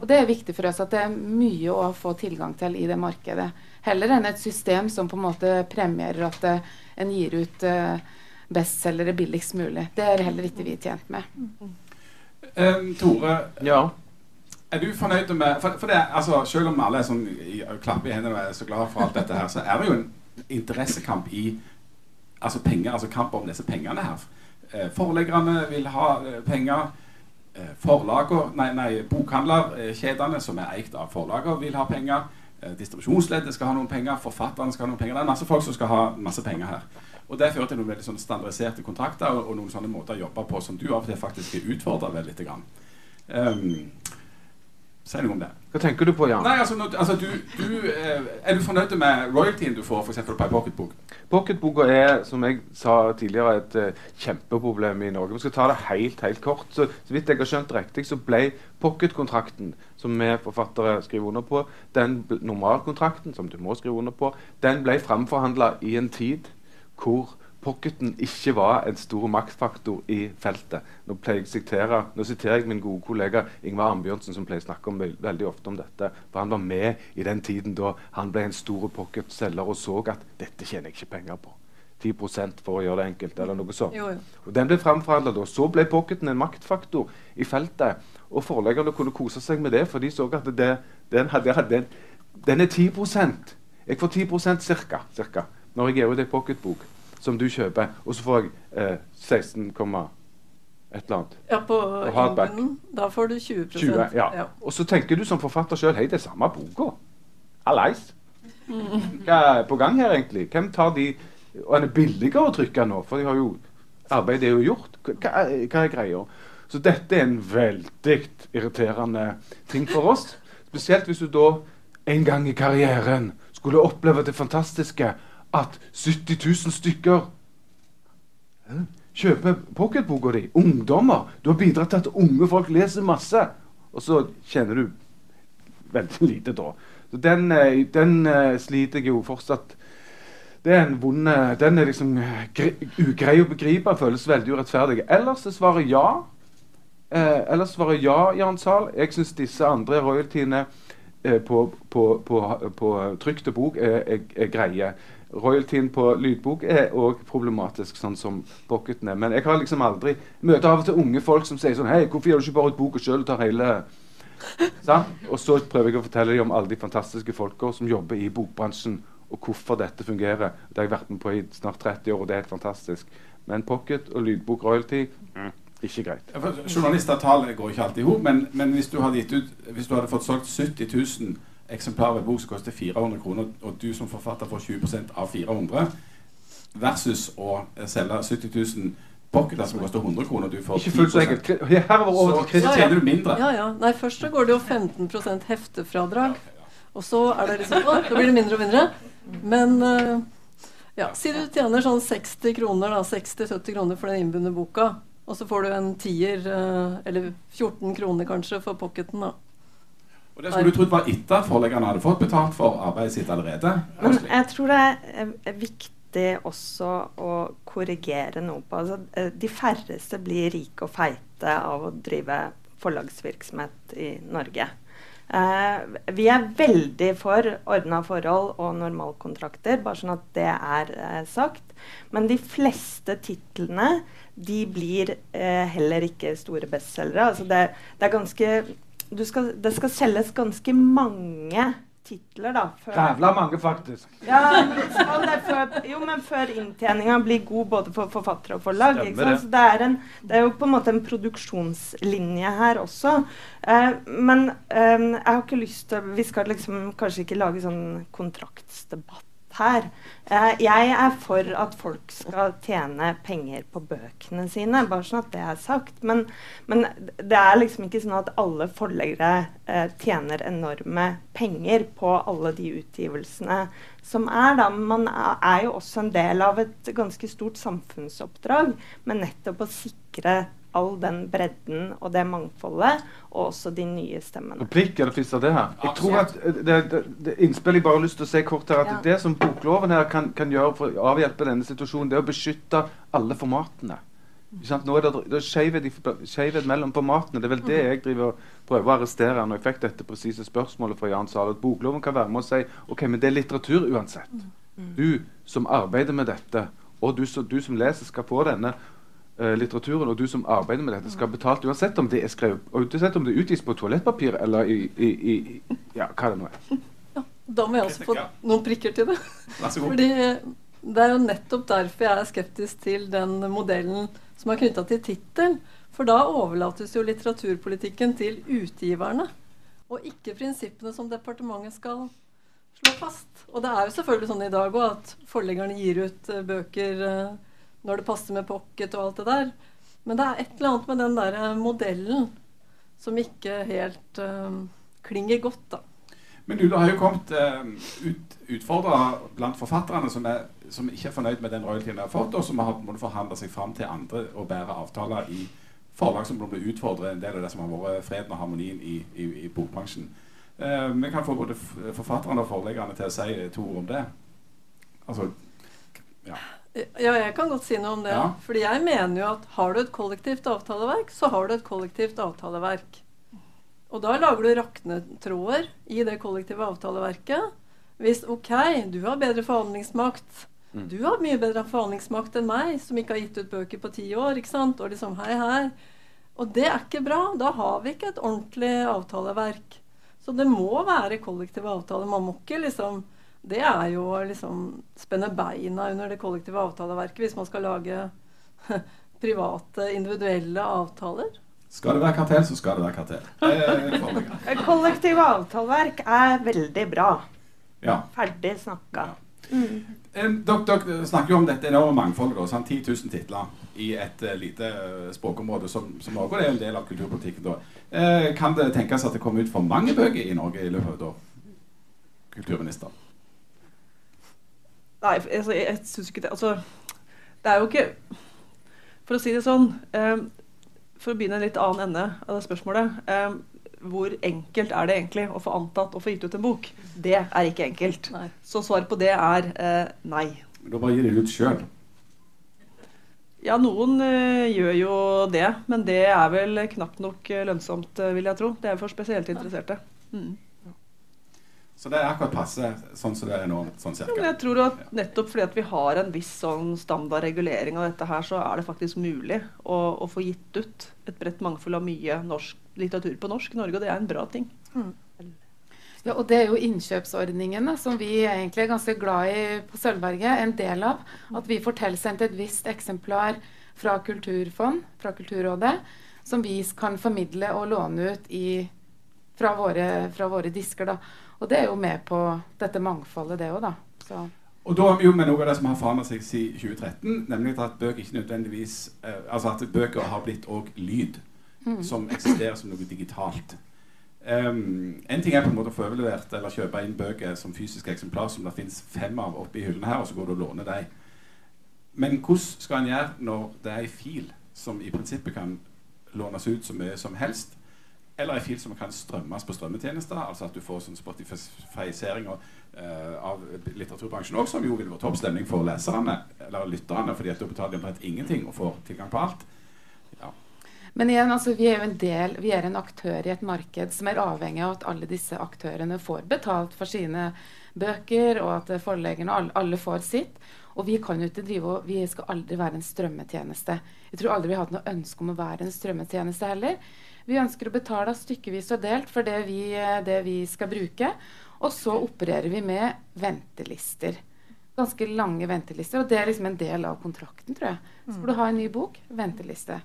Og det er viktig for oss at det er mye å få tilgang til i det markedet. Heller enn et system som på en måte premierer at det, en gir ut uh, bestselgere billigst mulig. Det er heller ikke vi tjent med. Um, Tore, ja. er du fornøyd med For, for det, altså, selv om alle er sånn, i, klapper i hendene og er så glad for alt dette her, så er det jo en interessekamp i altså penger, altså kamp om disse pengene her. Eh, forleggerne vil ha eh, penger. Eh, forlager, nei, nei, Bokhandlerkjedene, som er eikt av forlager, vil ha penger. Eh, distribusjonsleddet skal ha noen penger, forfatterne skal ha noen penger. Det er masse folk som skal ha masse penger her. Og Det fører til noen veldig standardiserte kontrakter og, og, noen sånne måter å jobbe på som du av og til faktisk er utfordra ved litt. Um, Si noe om det. Hva tenker du på, Jan? Nei, altså, altså du, du, eh, Er du fornøyd med royaltyen du får for på ei pocketbok? Pocketboka er, som jeg sa tidligere, et uh, kjempeproblem i Norge. Vi skal ta det helt helt kort. Så, så vidt jeg har skjønt riktig, så ble pocketkontrakten som vi forfattere skriver under på, den normalkontrakten som du må skrive under på, den ble framforhandla i en tid hvor pocketen ikke var en stor maktfaktor i feltet. Nå, sitere, nå siterer jeg min gode kollega Ingvar Ambjørnsen, som pleier å snakke om, veldig ofte om dette. For han var med i den tiden da han ble en stor pocketselger og så at dette tjener jeg ikke penger på. 10 for å gjøre det enkelt. eller noe sånt. Jo, jo. Og Den ble framforhandla da. Så ble pocketen en maktfaktor i feltet. Og forleggerne kunne kose seg med det, for de så at det, den, hadde, den, den er 10% Jeg får 10% cirka, cirka når jeg gir ut ei pocketbok som du kjøper, og så får jeg eh, 16, et eller annet. Ja, på innbunden. Da får du 20, 20 ja. ja. Og så tenker du som forfatter sjøl Hei, det er samme boka. Hallais. Hva er på gang her, egentlig? Hvem tar de Og den er billigere å trykke nå, for de har jo arbeidet er jo gjort. Hva, hva er greia? Så dette er en veldig irriterende ting for oss. Spesielt hvis du da en gang i karrieren skulle oppleve det fantastiske at 70 000 stykker kjøper pocketboka di. Ungdommer. Du har bidratt til at unge folk leser masse. Og så kjenner du veldig lite da. Så den, eh, den uh, sliter jeg jo fortsatt Det er en vond Den er liksom ugrei å begripe. Føles veldig urettferdig. Ellers er svaret ja. Eh, ellers svarer ja, Jan Zahl. Jeg syns disse andre royaltiene eh, på, på, på, på trykte bok er, er, er greie royaltyen på lydbok er òg problematisk, sånn som pocketen er. Men jeg har liksom aldri møter av og til unge folk som sier sånn Hei, hvorfor gjør du ikke bare ut boka sjøl og tar hele [laughs] sånn? Og så prøver jeg å fortelle dem om alle de fantastiske folka som jobber i bokbransjen, og hvorfor dette fungerer. Det har jeg vært med på i snart 30 år, og det er helt fantastisk. Men pocket og lydbok royalty mm, ikke greit. Ja, Journalistavtale går ikke alltid i hop, men, men hvis, du hadde ut, hvis du hadde fått solgt 70 000 eksemplar av en bok som koster 400 kroner, og du som forfatter får 20% av 400, versus å selge 70 000 pocketer som koster 100 kroner, du får 10 Ikke fullt så enkelt. Så tjener du mindre. Ja, ja. Nei, først så går det jo 15% heftefradrag, og så er det liksom Å, da blir det mindre og mindre. Men uh, ja, si du tjener sånn 60 kroner, da, 60-70 kroner for den innbundne boka, og så får du en tier, uh, eller 14 kroner kanskje, for pocketen, da. Og Det skulle du trodd var etter at forleggerne hadde fått betalt for arbeidet sitt allerede. Men jeg tror det er viktig også å korrigere noe på. Altså, eh, de færreste blir rike og feite av å drive forlagsvirksomhet i Norge. Eh, vi er veldig for ordna forhold og normalkontrakter, bare sånn at det er eh, sagt. Men de fleste titlene de blir eh, heller ikke store bestselgere. Altså det, det, er ganske skal, det skal selges ganske mange titler, da. Jævla mange, faktisk. Ja, før, jo, men før inntjeninga blir god både for forfattere og forlag. Så det er, en, det, er jo på en måte en produksjonslinje her også. Eh, men eh, jeg har ikke lyst til Vi skal liksom kanskje ikke lage sånn kontraktsdebatt her. Eh, jeg er for at folk skal tjene penger på bøkene sine, bare sånn at det er sagt. Men, men det er liksom ikke sånn at alle forleggere eh, tjener enorme penger på alle de utgivelsene som er. Da. Man er jo også en del av et ganske stort samfunnsoppdrag med nettopp å sikre all den bredden og det mangfoldet, og også de nye stemmene. Replikk det fiss av det her? Jeg tror at det, det, det innspill jeg bare har lyst til å si kort her, at ja. det som bokloven her kan, kan, gjøre for å avhjelpe denne situasjonen, det er å beskytte alle formatene. Nå er det, det skjevhet mellom formatene. Det er vel det jeg driver prøver å arrestere når jeg fikk dette presise spørsmålet fra Jan Sahl. At bokloven kan være med å si ok, men det er litteratur uansett. Mm. Du som arbeider med dette, og du, du som leser, skal få denne litteraturen, og du som arbeider med dette, skal betalt uansett om det er skrevet uansett om det utgis på toalettpapir eller i, i, i, Ja, hva det nå er. Ja, da må jeg også få noen prikker til det. Fordi det er jo nettopp derfor jeg er skeptisk til den modellen som er knytta til tittel. For da overlates jo litteraturpolitikken til utgiverne, og ikke prinsippene som departementet skal slå fast. Og det er jo selvfølgelig sånn i dag òg at forleggerne gir ut uh, bøker når det passer med pocket og alt det der. Men det er et eller annet med den der eh, modellen som ikke helt uh, klinger godt, da. Men du, det har jo kommet uh, ut, utfordra blant forfatterne som, er, som, ikke er fornøyd med den royaltyen de har fått, og som har måttet forhandle seg fram til andre og bedre avtaler i forlag som blir utfordret en del av det som har vært freden og harmonien i, i, i bokbransjen. Uh, vi kan få både forfatterne og forleggerne til å si to ord om det. Altså, ja. Ja, jeg kan godt si noe om det. Ja. Fordi jeg mener jo at har du et kollektivt avtaleverk, så har du et kollektivt avtaleverk. Og da lager du raknetråder i det kollektive avtaleverket. Hvis OK, du har bedre forhandlingsmakt. Mm. Du har mye bedre forhandlingsmakt enn meg, som ikke har gitt ut bøker på ti år. ikke sant? Og liksom hei, hei. Og det er ikke bra. Da har vi ikke et ordentlig avtaleverk. Så det må være kollektive avtaler. Man må ikke liksom det er jo å liksom spenne beina under det kollektive avtaleverket hvis man skal lage [laughs] private, individuelle avtaler. Skal det være kartell, så skal det være kartell. [laughs] Kollektive avtaleverk er veldig bra. Ja. Ferdig snakka. Ja. Mm. Dere, dere, snakker jo om dette enorme mangfoldet. Sånn, 10 000 titler i et uh, lite språkområde som, som Norge. Og det er en del av kulturpolitikken. da. Uh, kan det tenkes at det kommer ut for mange bøker i Norge i løpet av et år? Kulturminister. Nei, altså, jeg syns ikke det Altså, det er jo ikke For å si det sånn um, For å begynne en litt annen ende av det spørsmålet. Um, hvor enkelt er det egentlig å få antatt å få gitt ut en bok? Det er ikke enkelt. Nei. Så svaret på det er uh, nei. Da bare gir dere ut sjøl? Ja, noen uh, gjør jo det. Men det er vel knapt nok lønnsomt, vil jeg tro. Det er for spesielt interesserte. Mm. Så det er akkurat passe sånn som det er nå? sånn cirka. jeg tror at nettopp fordi at vi har en viss sånn standard regulering av dette her, så er det faktisk mulig å, å få gitt ut et bredt mangfold av mye norsk litteratur på norsk i Norge, og det er en bra ting. Mm. Ja, og Det er jo innkjøpsordningene som vi egentlig er ganske glad i på Sølvberget. En del av. At vi får tilsendt et visst eksemplar fra Kulturfond, fra Kulturrådet, som vi kan formidle og låne ut i, fra, våre, fra våre disker. da. Og det er jo med på dette mangfoldet, det òg, da. Så. Og da er vi jo med noe av det som har forandret seg siden 2013, nemlig at bøker ikke nødvendigvis eh, Altså at bøker har blitt òg lyd, mm. som eksisterer som noe digitalt. Um, en ting er på en måte å få overlevert eller kjøpe inn bøker som fysiske eksemplar som det fins fem av oppi hyllene her, og så går du og låner dem. Men hvordan skal en gjøre når det er ei fil som i prinsippet kan lånes ut så mye som helst? Eller en fil som kan strømmes på strømmetjenester. Altså at du får sånn spotifisering uh, av litteraturbransjen òg, som jo vil være topp stemning for leserne eller lytterne, fordi at du betaler omtrent ingenting og får tilgang på alt. Ja. Men igjen, altså, vi er jo en del, vi er en aktør i et marked som er avhengig av at alle disse aktørene får betalt for sine bøker, og at forleggerne alle, alle får sitt. Og vi kan jo ikke drive og, vi skal aldri være en strømmetjeneste. Jeg tror aldri vi har hatt noe ønske om å være en strømmetjeneste heller. Vi ønsker å betale stykkevis og delt for det vi, det vi skal bruke. Og så opererer vi med ventelister. Ganske lange ventelister. Og det er liksom en del av kontrakten, tror jeg. Skal du ha en ny bok? Venteliste.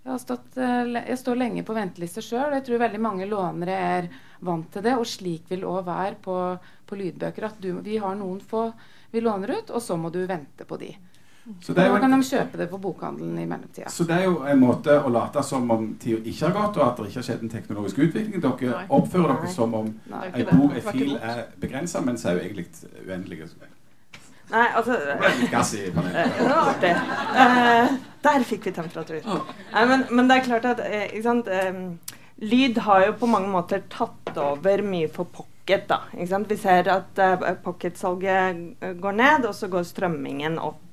Jeg, stått, eh, jeg står lenge på venteliste sjøl, og jeg tror veldig mange lånere er vant til det. Og slik vil òg være på, på, lydbøker. At du, vi har noen få vi låner ut, og så må du vente på de. Så da kan de kjøpe det på bokhandelen i mellomtida. Så det er jo en måte å late som om tida ikke har gått, og at det ikke har skjedd en teknologisk utvikling. Dere Nei. oppfører dere som om ei bok, ei fil, er begrensa, mens er jo egentlig uendelig. Nei, altså gass i panelet. Det var artig. Uh, der fikk vi temperatur. Nei, men, men, det er klart at ikke sant? Lyd har jo på mange måter tatt over mye for pocket. da, ikke sant? Vi ser at uh, pocketsalget går ned, og så går strømmingen opp.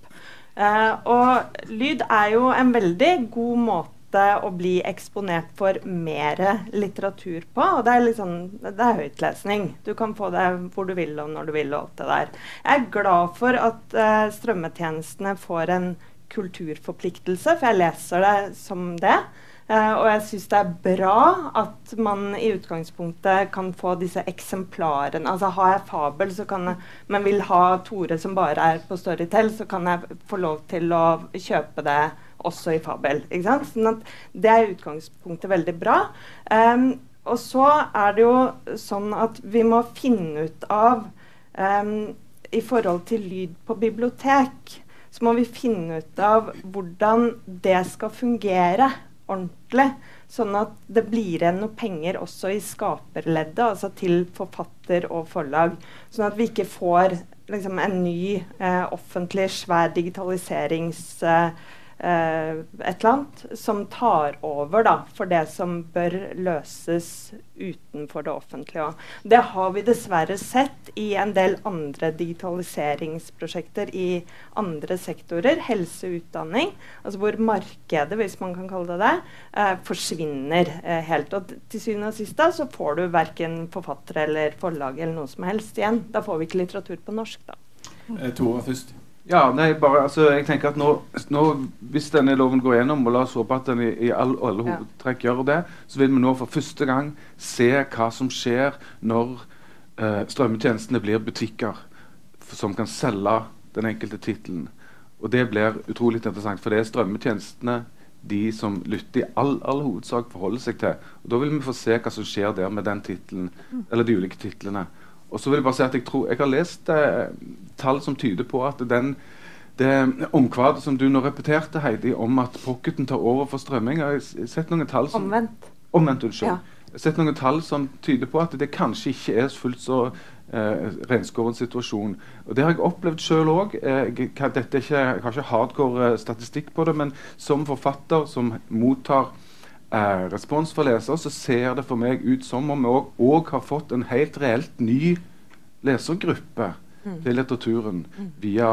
Uh, og lyd er jo en veldig god måte å bli eksponert for mer litteratur på. Og det er, liksom, det er høytlesning. Du kan få det hvor du vil og når du vil. og alt det der. Jeg er glad for at uh, strømmetjenestene får en kulturforpliktelse, for jeg leser det som det. Uh, og jeg syns det er bra at man i utgangspunktet kan få disse eksemplarene. Altså Har jeg fabel, så kan jeg, men vil ha Tore som bare er på Storytel, så kan jeg få lov til å kjøpe det også i fabel. Ikke sant? Sånn det er i utgangspunktet veldig bra. Um, og så er det jo sånn at vi må finne ut av um, I forhold til lyd på bibliotek, så må vi finne ut av hvordan det skal fungere ordentlig. Sånn at det blir igjen noe penger også i skaperleddet, altså til forfatter og forlag. Sånn at vi ikke får liksom, en ny eh, offentlig svær digitaliserings... Eh, eh, et eller annet som tar over da, for det som bør løses utenfor det offentlige. Det har vi dessverre sett i en del andre digitaliseringsprosjekter i andre sektorer. Helse og utdanning. Altså hvor markedet, hvis man kan kalle det det, eh, forsvinner eh, helt. Og til syvende og sist så får du verken forfattere eller forlag eller noe som helst igjen. Da får vi ikke litteratur på norsk, da. Eh, Tore først. Ja, nei, bare, altså, jeg tenker at nå, nå, Hvis denne loven går gjennom, og la oss håpe at den i, i all, alle hovedtrekk gjør det, så vil vi nå for første gang se hva som skjer når eh, strømmetjenestene blir butikker som kan selge den enkelte tittelen. Og det blir utrolig interessant, for det er strømmetjenestene de som lytter i all, all hovedsak forholder seg til. Og Da vil vi få se hva som skjer der med den titlen, mm. eller de ulike titlene. Og så vil Jeg bare si at jeg tror, jeg har lest eh, tall som tyder på at den, det omkvadet som du nå repeterte, Heidi, om at pocketen tar over for strømming Jeg har sett noen tall som Omvendt. Omvendt, unnskyld. Ja. Jeg har sett noen tall som tyder på at det kanskje ikke er fullt så eh, renskåren situasjon. Og Det har jeg opplevd sjøl òg. Eh, jeg, jeg, har ikke hardcore eh, statistikk på det, men som forfatter som mottar respons fra leser, så ser det for meg ut som om vi òg har fått en helt reelt ny lesergruppe mm. til litteraturen mm. via,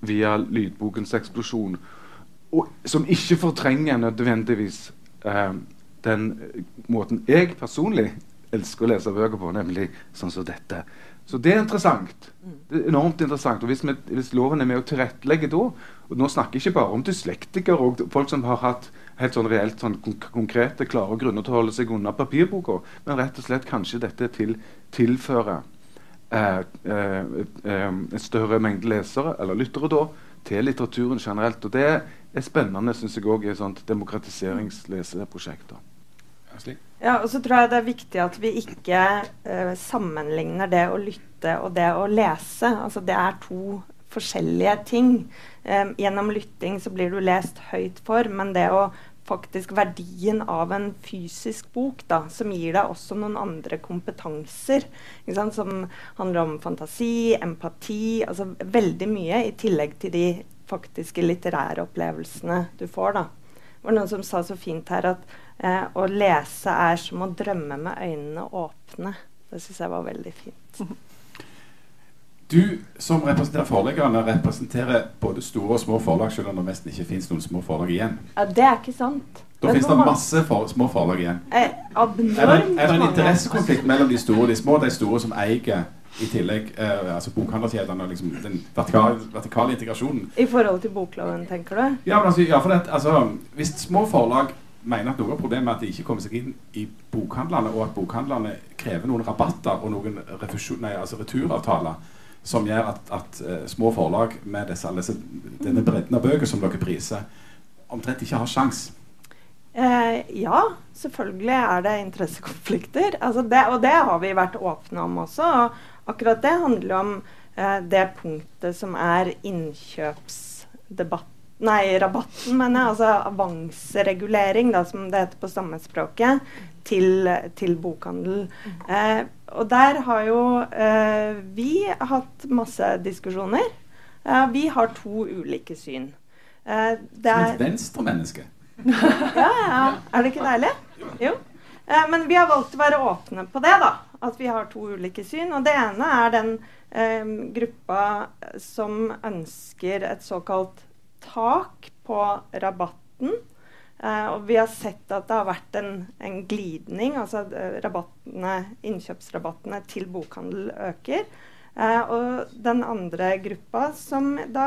via, lydbokens eksplosjon. Og, som ikke fortrenger nødvendigvis eh, den måten jeg personlig elsker å lese bøker på, nemlig sånn som dette. Så det er interessant. Mm. Det er enormt interessant. Og hvis, vi, hvis loven er med å tilrettelegge da og Nå snakker jeg ikke bare om dyslektikere og folk som har hatt helt sånn reelt sånn konkrete, klare grunner til å holde seg unna papirboka, men rett og slett kanskje dette til, tilfører eh, eh, eh, en større mengde lesere, eller lyttere, da, til litteraturen generelt. Og det er spennende, syns jeg òg, i et sånt demokratiseringsleseprosjekt. Ja, og så tror jeg det er viktig at vi ikke eh, sammenligner det å lytte og det å lese. Altså det er to forskjellige ting. Um, gjennom lytting så blir du lest høyt for, men det å faktisk verdien av en fysisk bok, da, som gir deg også noen andre kompetanser. Som handler om fantasi, empati, altså veldig mye, i tillegg til de faktiske litterære opplevelsene du får. da. Det var noen som sa så fint her at eh, å lese er som å drømme med øynene åpne. Det syns jeg var veldig fint. [laughs] Du som representerer forleggerne, representerer både store og små forlag, selv om det nesten ikke fins noen små forlag igjen. Ja, Det er ikke sant. Da fins det masse for, små forlag igjen. Eh, er, det, er det en interessekonflikt mellom de store og de små? De store som eier i tillegg eh, altså bokhandlerkjedene og liksom den vertikale, vertikale, integrasjonen. I forhold til bokloven, tenker du? Ja, men altså, ja, for det, altså, Hvis små forlag mener at noe av problemet er at de ikke kommer seg inn i bokhandlene, og at bokhandlene krever noen rabatter og noen nei, altså returavtaler som gjør at, at uh, små forlag med disse, disse, denne bredden av bøker som dere priser, omtrent ikke har sjans. Eh, ja, selvfølgelig er det interessekonflikter. Altså det, og det har vi vært åpne om også. Og akkurat det handler om eh, det punktet som er innkjøpsdebatt Nei, rabatten, mener jeg. Altså avanseregulering, da, som det heter på stammespråket, til, til bokhandel. Eh, og der har jo eh, vi hatt masse diskusjoner. Eh, vi har to ulike syn. Eh, Som et venstremenneske? [laughs] ja, ja. Er det ikke deilig? Jo. Eh, men vi har valgt å være åpne på det, da. At vi har to ulike syn. Og det ene er den eh, gruppa som ønsker et såkalt tak på rabatten Uh, og vi har sett at det har vært en, en glidning. Altså eh, rabattene, innkjøpsrabattene til bokhandel øker. Uh, og den andre gruppa som da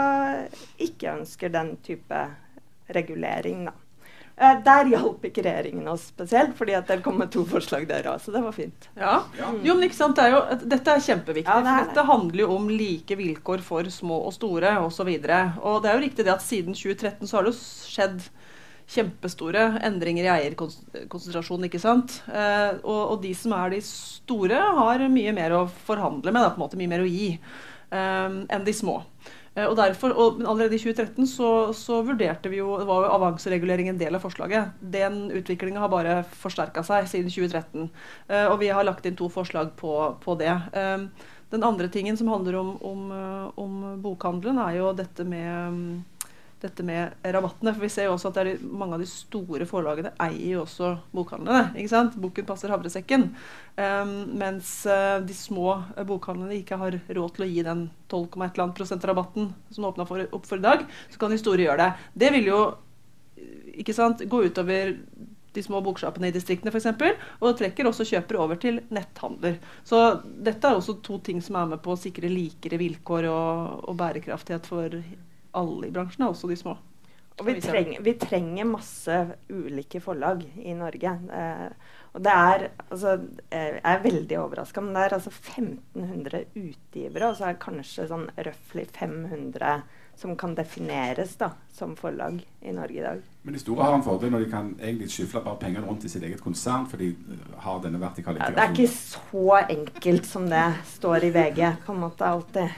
ikke ønsker den type regulering, da. Uh, der hjalp ikke regjeringen oss spesielt, fordi at det kom med to forslag der òg. Så det var fint. Ja. ja. Jo, men ikke sant, det er jo, Dette er kjempeviktig. Ja, det er for dette handler jo om like vilkår for små og store osv. Og, så og det er jo riktig det at siden 2013 så har det jo skjedd kjempestore endringer i eierkonsentrasjon. ikke sant? Eh, og, og, de som er de store, har mye mer å forhandle med, da, på en måte mye mer å gi eh, enn de små. Eh, og derfor, og Allerede i 2013 så, så, vurderte vi jo det var jo avanseregulering en del av forslaget. Den utviklinga har bare forsterka seg siden 2013. Eh, og vi har lagt inn to forslag på, på det. Den andre tingen som handler om, om, om bokhandelen, er jo dette med dette med rabattene. For vi ser jo også at de, mange av de store forlagene eier jo også bokhandlene. ikke sant? Boken passer havresekken. Um, mens uh, de små bokhandlene ikke har råd til å gi den 12,1% rabatten som åpna opp for i dag, så kan de store gjøre det. Det vil jo ikke sant, gå utover de små boksjappene i distriktene f.eks. Og trekker også kjøpere over til netthandler. Så dette er også to ting som er med på å sikre likere vilkår og, og bærekraftighet for alle i bransjen, også de små. Og vi, treng, vi, trenger masse ulike forlag i Norge. Eh, og det er altså, eh, Jeg er veldig overraska, men det er altså 1500 utgivere, og så er det kanskje sånn røftlig 500 som kan defineres da, som forlag i Norge i dag. Men de store har en fordel når de kan egentlig skyfle bare pengene rundt i sitt eget konsern, for de har denne vertikale ja, Det er ikke så enkelt som det står i VG, på en måte alltid.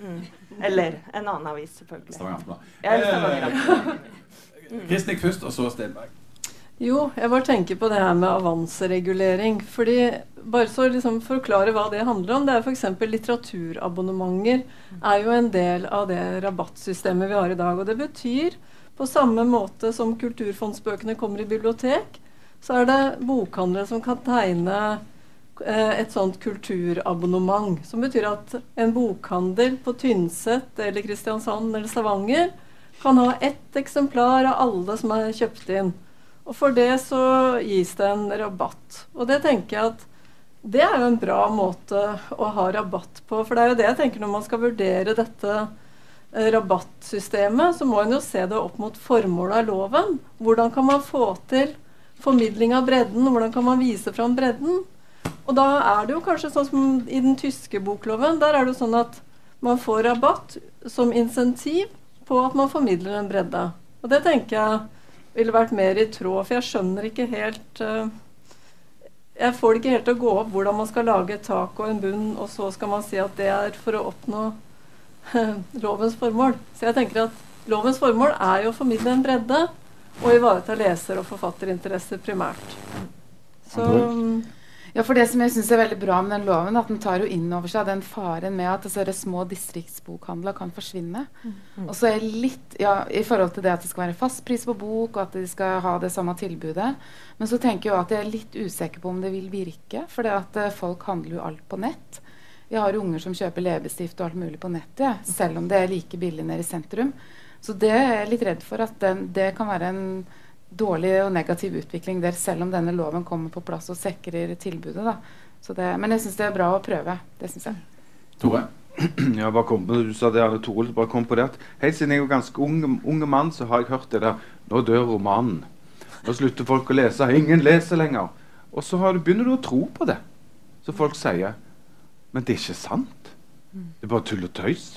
Mm. Eller en annen avis, selvfølgelig. Stavanger Aftenblad. Eh, Kristnik først, og så Stenberg. Jo, jeg bare tenker på det her med avanseregulering. fordi Bare så liksom forklare hva det handler om. Det er f.eks. litteraturabonnementer er jo en del av det rabattsystemet vi har i dag. Og det betyr, på samme måte som kulturfondsbøkene kommer i bibliotek, så er det bokhandlere som kan tegne eh, et sånt kulturabonnement. Som betyr at en bokhandel på Tynset eller Kristiansand eller Stavanger kan ha ett eksemplar av alle som er kjøpt inn. Og for det så gis det en rabatt. Og det tenker jeg at det er jo en bra måte å ha rabatt på. For det er jo det jeg tenker når man skal vurdere dette eh, rabattsystemet, så må en jo se det opp mot formålet av loven. Hvordan kan man få til formidling av bredden? Hvordan kan man vise fram bredden? Og da er det jo kanskje sånn som i den tyske bokloven. Der er det jo sånn at man får rabatt som insentiv på at man formidler en bredde. Og det tenker jeg ville vært mer i tråd. For jeg skjønner ikke helt uh, Jeg får det ikke helt til å gå opp hvordan man skal lage et tak og en bunn, og så skal man si at det er for å oppnå uh, lovens formål. Så jeg tenker at lovens formål er jo å formidle en bredde og ivareta leser- og forfatterinteresser primært. Så ja, for det som jeg synes er veldig bra med den loven, at den tar jo inn over seg den faren med at altså, små distriktsbokhandler kan forsvinne. Mm. Og så er litt ja, I forhold til det at det skal være fast pris på bok, og at de skal ha det samme tilbudet. Men så tenker jeg at jeg er litt usikker på om det vil virke. For det at uh, folk handler jo alt på nett. Vi har unger som kjøper leppestift og alt mulig på nettet, ja, selv om det er like billig nede i sentrum. Så det er jeg litt redd for at den, det kan være en dårlig og negativ utvikling der, selv om denne loven kommer på plass og sikrer tilbudet. Det, men jeg syns det er bra å prøve. Det syns jeg. Tore? [clears throat] Ja, bare kom du sa det, Tore, bare kom på det at Helt siden jeg var ganske unge, unge mann, så har jeg hørt det der Nå dør romanen. Nå slutter folk å lese. Ingen leser lenger. Og så du, begynner du å tro på det. Så folk sier Men det er ikke sant. Det er bare tull og tøys.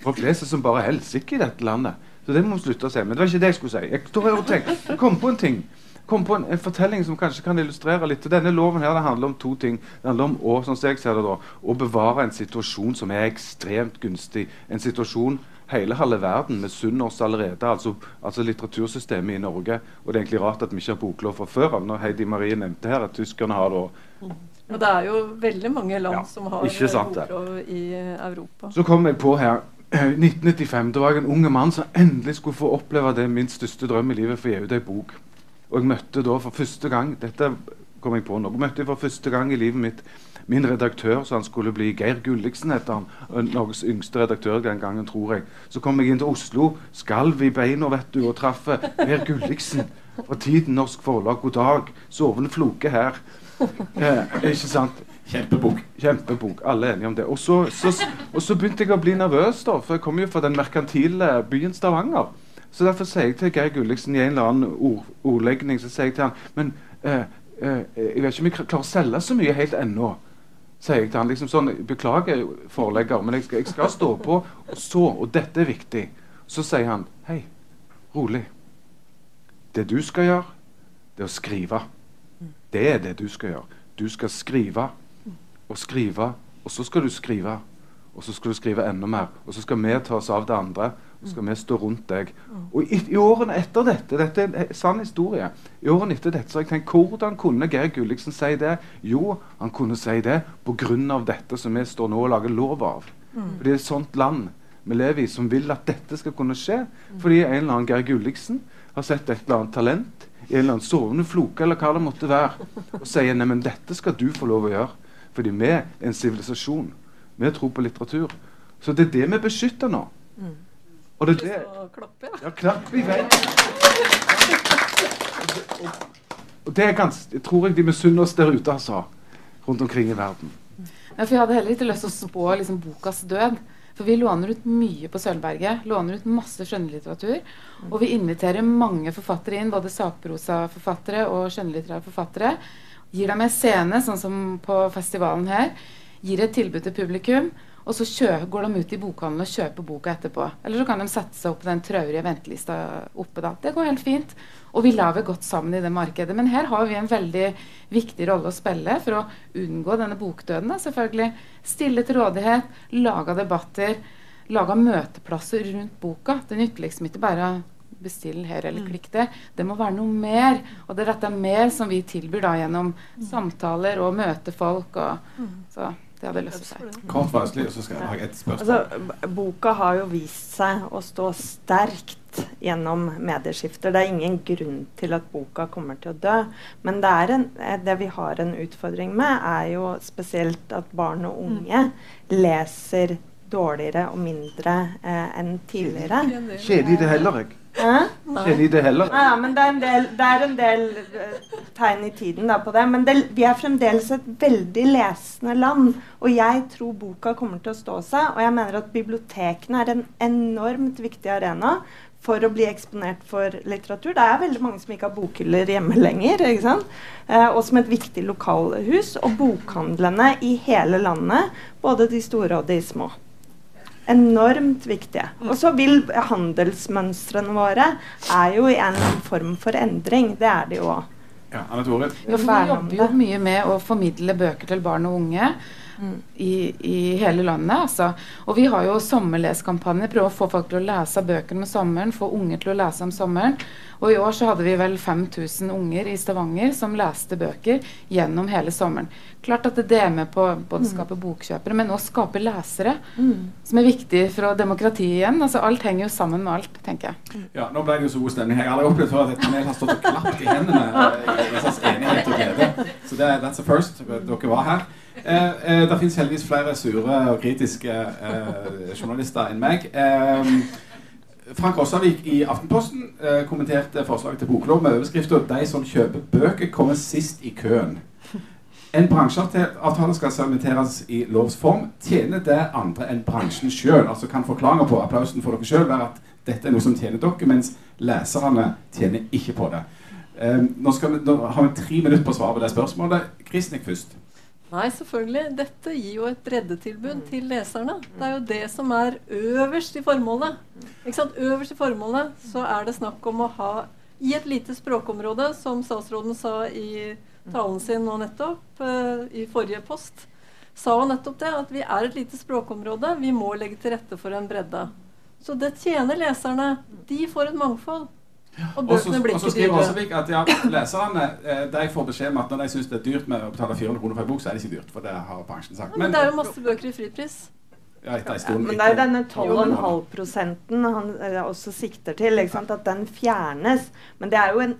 Folk leser som bare helsike i dette landet. Så det må vi slutte å si. Men det var ikke det jeg skulle si. Jeg, tenk, jeg kom på en ting. kom på en, en, fortelling som kanskje kan illustrere litt. Denne loven her, det handler om to ting. Det handler om å, sånn jeg ser det da, å bevare en situasjon som er ekstremt gunstig. En situasjon hele halve verden misunner oss allerede. Altså, altså, litteratursystemet i Norge. Og det er egentlig rart at vi ikke har boklov fra før av. Når Heidi Marie nevnte her at tyskerne har. Og, og det er jo veldig mange land ja, som har boklov i Europa. Så kom jeg på her 1995 eh, da var jeg en unge mann som endelig skulle få oppleve det min største drøm i livet, for å gi ut ei bok. Og jeg møtte da for første gang dette kom jeg på nå, møtte jeg for første gang i livet mitt min redaktør, så han skulle bli Geir Gulliksen, heter han. Norges yngste redaktør den gangen, tror jeg. Så kom jeg inn til Oslo, skalv i beina, vet du, og traff Geir Gulliksen fra Tiden Norsk Forlag. God dag. Sovende floke her. Eh, ikke sant? Kjempebok. Kjempebok, Alle er enige om det. Og så, så, og så, begynte jeg å bli nervøs, da, for jeg kommer jo fra den merkantile byen Stavanger. Så derfor sier jeg til Geir Gulliksen i en eller annen ord, ordlegning så sier jeg til han, Men eh, eh, jeg vet ikke om jeg klarer å selge så mye helt ennå. Sier jeg til han, liksom sånn, Beklager, forlegger, men jeg skal, jeg skal stå på. Og så, og dette er viktig, så sier han Hei, rolig. Det du skal gjøre, det er å skrive. Det er det du skal gjøre. Du skal skrive og skrive, og så skal du skrive. Og så skal du skrive enda mer. Og så skal vi ta oss av det andre. Og så skal vi stå rundt deg. Og i, i, årene etter dette Dette er en sann historie. I årene etter dette så har jeg tenkt hvordan kunne Geir Gulliksen si det? Jo, han kunne si det pga. dette som vi står nå og lager lov av. Mm. For det er et sånt land vi lever i, som vil at dette skal kunne skje. Fordi en eller annen Geir Gulliksen har sett et eller annet talent i en eller annen sovende floke eller hva det måtte være, og sier nei, men dette skal du få lov å gjøre. Fordi vi er en sivilisasjon. Vi tror på litteratur. Så det er det vi beskytter nå. Mm. Og det er det klappe, ja. ja, klapp i vei. Og det er ganske, jeg tror jeg de misunner oss der ute, altså. Rundt omkring i verden. Ja, for Jeg hadde heller ikke lyst til å spå liksom, bokas død. For vi låner ut mye på Sølvberget. Låner ut masse skjønnlitteratur. Og vi inviterer mange forfattere inn, både sakprosaforfattere og skjønnlitterære forfattere. Gir dem en scene, sånn som på festivalen her. Gir et tilbud til publikum. Og så kjøper, går de ut i bokhandelen og kjøper boka etterpå. Eller så kan de sette seg opp på den traurige ventelista oppe da. Det går helt fint. Og vi lager godt sammen i det markedet. Men her har vi en veldig viktig rolle å spille for å unngå denne bokdøden. Da, selvfølgelig. Stille til rådighet, lage debatter, lage møteplasser rundt boka. Det nytter liksom ikke bare å bestille her eller klikk det'. Det må være noe mer. Og det er dette mer som vi tilbyr da gjennom mm. samtaler og møte folk. Og, mm. så det hadde løst seg. Kort og så skal jeg ha et spørsmål. Altså, boka har jo vist seg å stå sterkt gjennom medieskifter. Det er ingen grunn til at boka kommer til å dø. Men det, en, det vi har en utfordring med, er jo spesielt at barn og unge mm. leser dårligere og mindre eh, enn tidligere. Kjedelig det heller, jeg. Kjenner det heller. Ja, men det er en del, er en del uh, tegn i tiden da, på det. Men det, vi er fremdeles et veldig lesende land. Og jeg tror boka kommer til å stå seg. Og jeg mener at bibliotekene er en enormt viktig arena for å bli eksponert for litteratur. Det er veldig mange som ikke har bokhyller hjemme lenger. ikke sant? Eh, og som et viktig lokalhus. Og bokhandlene i hele landet, både de store og de små enormt viktige. Og så vil handelsmønstrene våre er jo i en form for endring. Det er de jo òg. Ja, Anne Tore? vi jobber jo mye med å formidle bøker til barn og unge. Mm. I, I, hele landet. Altså. Og vi har jo sommerleskampanjer. Prøve å få folk til å lese bøker om sommeren. Få unger til å lese om sommeren. Og i år så hadde vi vel 5000 unger i Stavanger som leste bøker gjennom hele sommeren. Klart at det er med på både å mm. skape bokkjøpere, men også skape lesere. Mm. Som er viktig for demokratiet igjen. Altså Alt henger jo sammen med alt, tenker jeg. Ja, Nå ble det jo så god stemning. Jeg har aldri opplevd før at et panel har stått og klappet i hendene [laughs] i en slags enighet og glede. Så det, that's a first. Dere var her. Eh, eh, det finnes heldigvis flere sure og kritiske eh, journalister enn meg. Eh, Frank Rossavik i Aftenposten kommenterte forslaget til boklov med overskrifta 'De som kjøper bøker, kommer sist i køen'. En bransjeavtale skal sementeres i lovs form. Tjener det andre enn bransjen sjøl? Altså kan forklaringa på applausen for dere sjøl være at dette er noe som tjener dere, mens leserne tjener ikke på det. Um, nå, vi, nå, har vi tre minutter på å svare på det spørsmålet. Krisnik først. Nei, selvfølgelig. Dette gir jo et breddetilbud mm. til leserne. Det er jo det som er øverst i formålet. Ikke sant? Øverst i formålet så er det snakk om å ha i et lite språkområde, som statsråden sa i talen sin nå nettopp, uh, i forrige post, sa hun nettopp det, at vi er et lite språkområde. Vi må legge til rette for en bredde. Så det tjener leserne. De får et mangfold. Og bøkene blir ikke dyrere. Og så skriver at ja, leserne eh, de får beskjed om at når de syns det er dyrt med å betale 400 kroner for en bok, så er det ikke dyrt. For det har bransjen sagt. Men, men, det er jo masse bøker i fripris. Ja, ja, men det er jo denne 12,5 prosenten han eh, også sikter til. At den fjernes. Men det er jo en,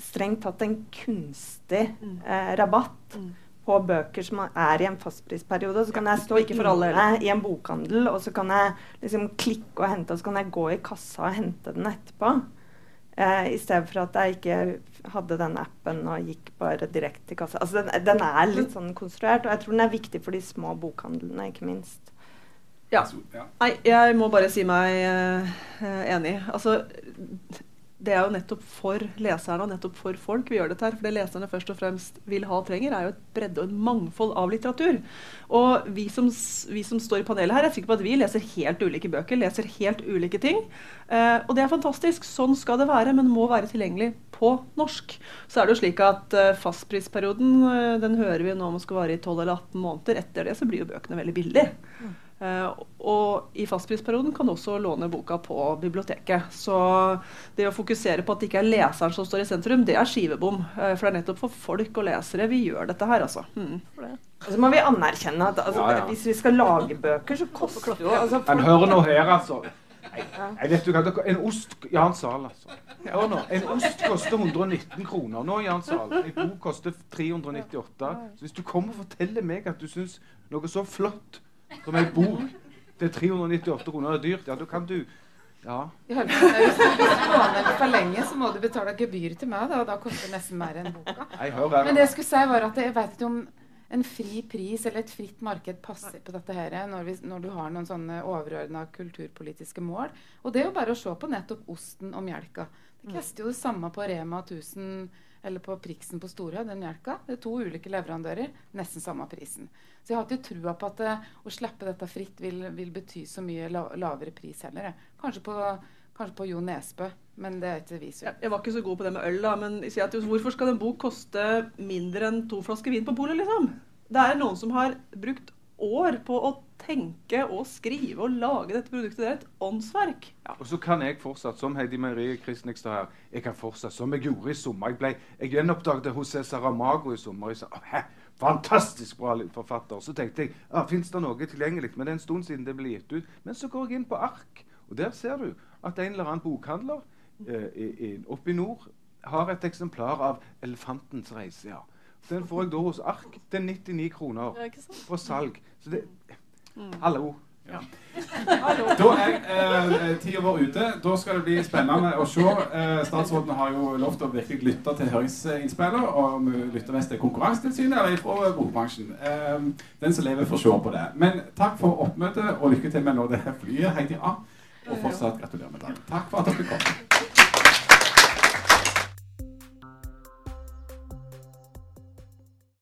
strengt tatt en kunstig mm. eh, rabatt. Mm på bøker som er i en fastprisperiode. Så kan jeg stå ikke for alle i en bokhandel, og så kan jeg liksom klikke og hente, og så kan jeg gå i kassa og hente den etterpå. Eh, I stedet for at jeg ikke hadde den appen og gikk bare direkte til kassa. Altså den, den, er litt sånn konstruert, og jeg tror den er viktig for de små bokhandlene, ikke minst. Ja. Nei, jeg må bare si meg eh, enig. Altså det er jo nettopp for leserne og nettopp for folk vi gjør dette her. For det leserne først og fremst vil ha og trenger, er jo et bredde og et mangfold av litteratur. Og vi som, vi som står i panelet her, er sikre på at vi leser helt ulike bøker, leser helt ulike ting. Eh, og det er fantastisk. Sånn skal det være, men må være tilgjengelig på norsk. Så er det jo slik at eh, fastprisperioden eh, den hører vi nå om skal vare i 12 eller 18 måneder. Etter det så blir jo bøkene veldig billige. Uh, og i fastprisperioden kan du også låne boka på biblioteket. Så det å fokusere på at det ikke er leseren som står i sentrum, det er skivebom. Uh, for det er nettopp for folk og lesere vi gjør dette her, altså. Mm. Og så må vi anerkjenne at altså, ja, ja. hvis vi skal lage bøker, så koster det jo altså, Men hør nå her, altså. Jeg, vet du hva, En ost Jan Sahl, altså. Hør nå. En ost koster 119 kroner nå, Jan Sahl. En bok koster 398. Så hvis du kommer og forteller meg at du syns noe så flott som en bok til 398 kroner Det er dyrt, ja, da kan du ja. Hvis du låner for lenge, så må du betale gebyr til meg. Da, da koster det nesten mer enn boka. Men det jeg skulle si, var at jeg vet ikke om en fri pris eller et fritt marked passer på dette her når, vi, når du har noen sånne overordna kulturpolitiske mål. Og det er jo bare å se på nettopp osten og melka. Det koster jo det samme på Rema 1000 eller på Priksen på Storøy, den melka. Det er to ulike leverandører, nesten samme prisen. Så jeg har ikke trua på at uh, å slippe dette fritt vil, vil bety så mye la, lavere pris heller. Kanskje på, kanskje på Jo Nesbø, men det er ikke vi så. Jeg var ikke så god på det med øl, da, men si at, hvorfor skal en bok koste mindre enn to flasker vin på polet, liksom? Det er noen som har brukt år på å tenke og skrive og lage dette produktet. Det er et åndsverk. Ja. Og så kan jeg fortsatt, som Heidi Marie Kristnikstad her, jeg kan fortsatt, som jeg gjorde i sommer. Jeg, ble, jeg gjenoppdaget José Saramago i sommer. Jeg sa, Hæ? Fantastisk bra forfatter. Så tenkte jeg ah, fins det noe tilgjengelig. Men det er en stund siden det ble gitt ut. Men så går jeg inn på ark, og der ser du at en eller annen bokhandler eh, oppe i nord har et eksemplar av 'Elefantens reise'. ja. Den får jeg da hos Ark til 99 kroner på salg. Så det. Hallo. Ja. Da er eh, tida vår ute. Da skal det bli spennende å se. Eh, statsråden har jo lovt å virkelig lytte til høringsinnspillene. Om hun lytter mest til Konkurransetilsynet eller fra bokbransjen. Eh, den som lever, får se på det. Men takk for oppmøtet, og lykke til med nå det flyet. Heidi A. Og fortsatt gratulerer med dagen. Takk for at dere kom.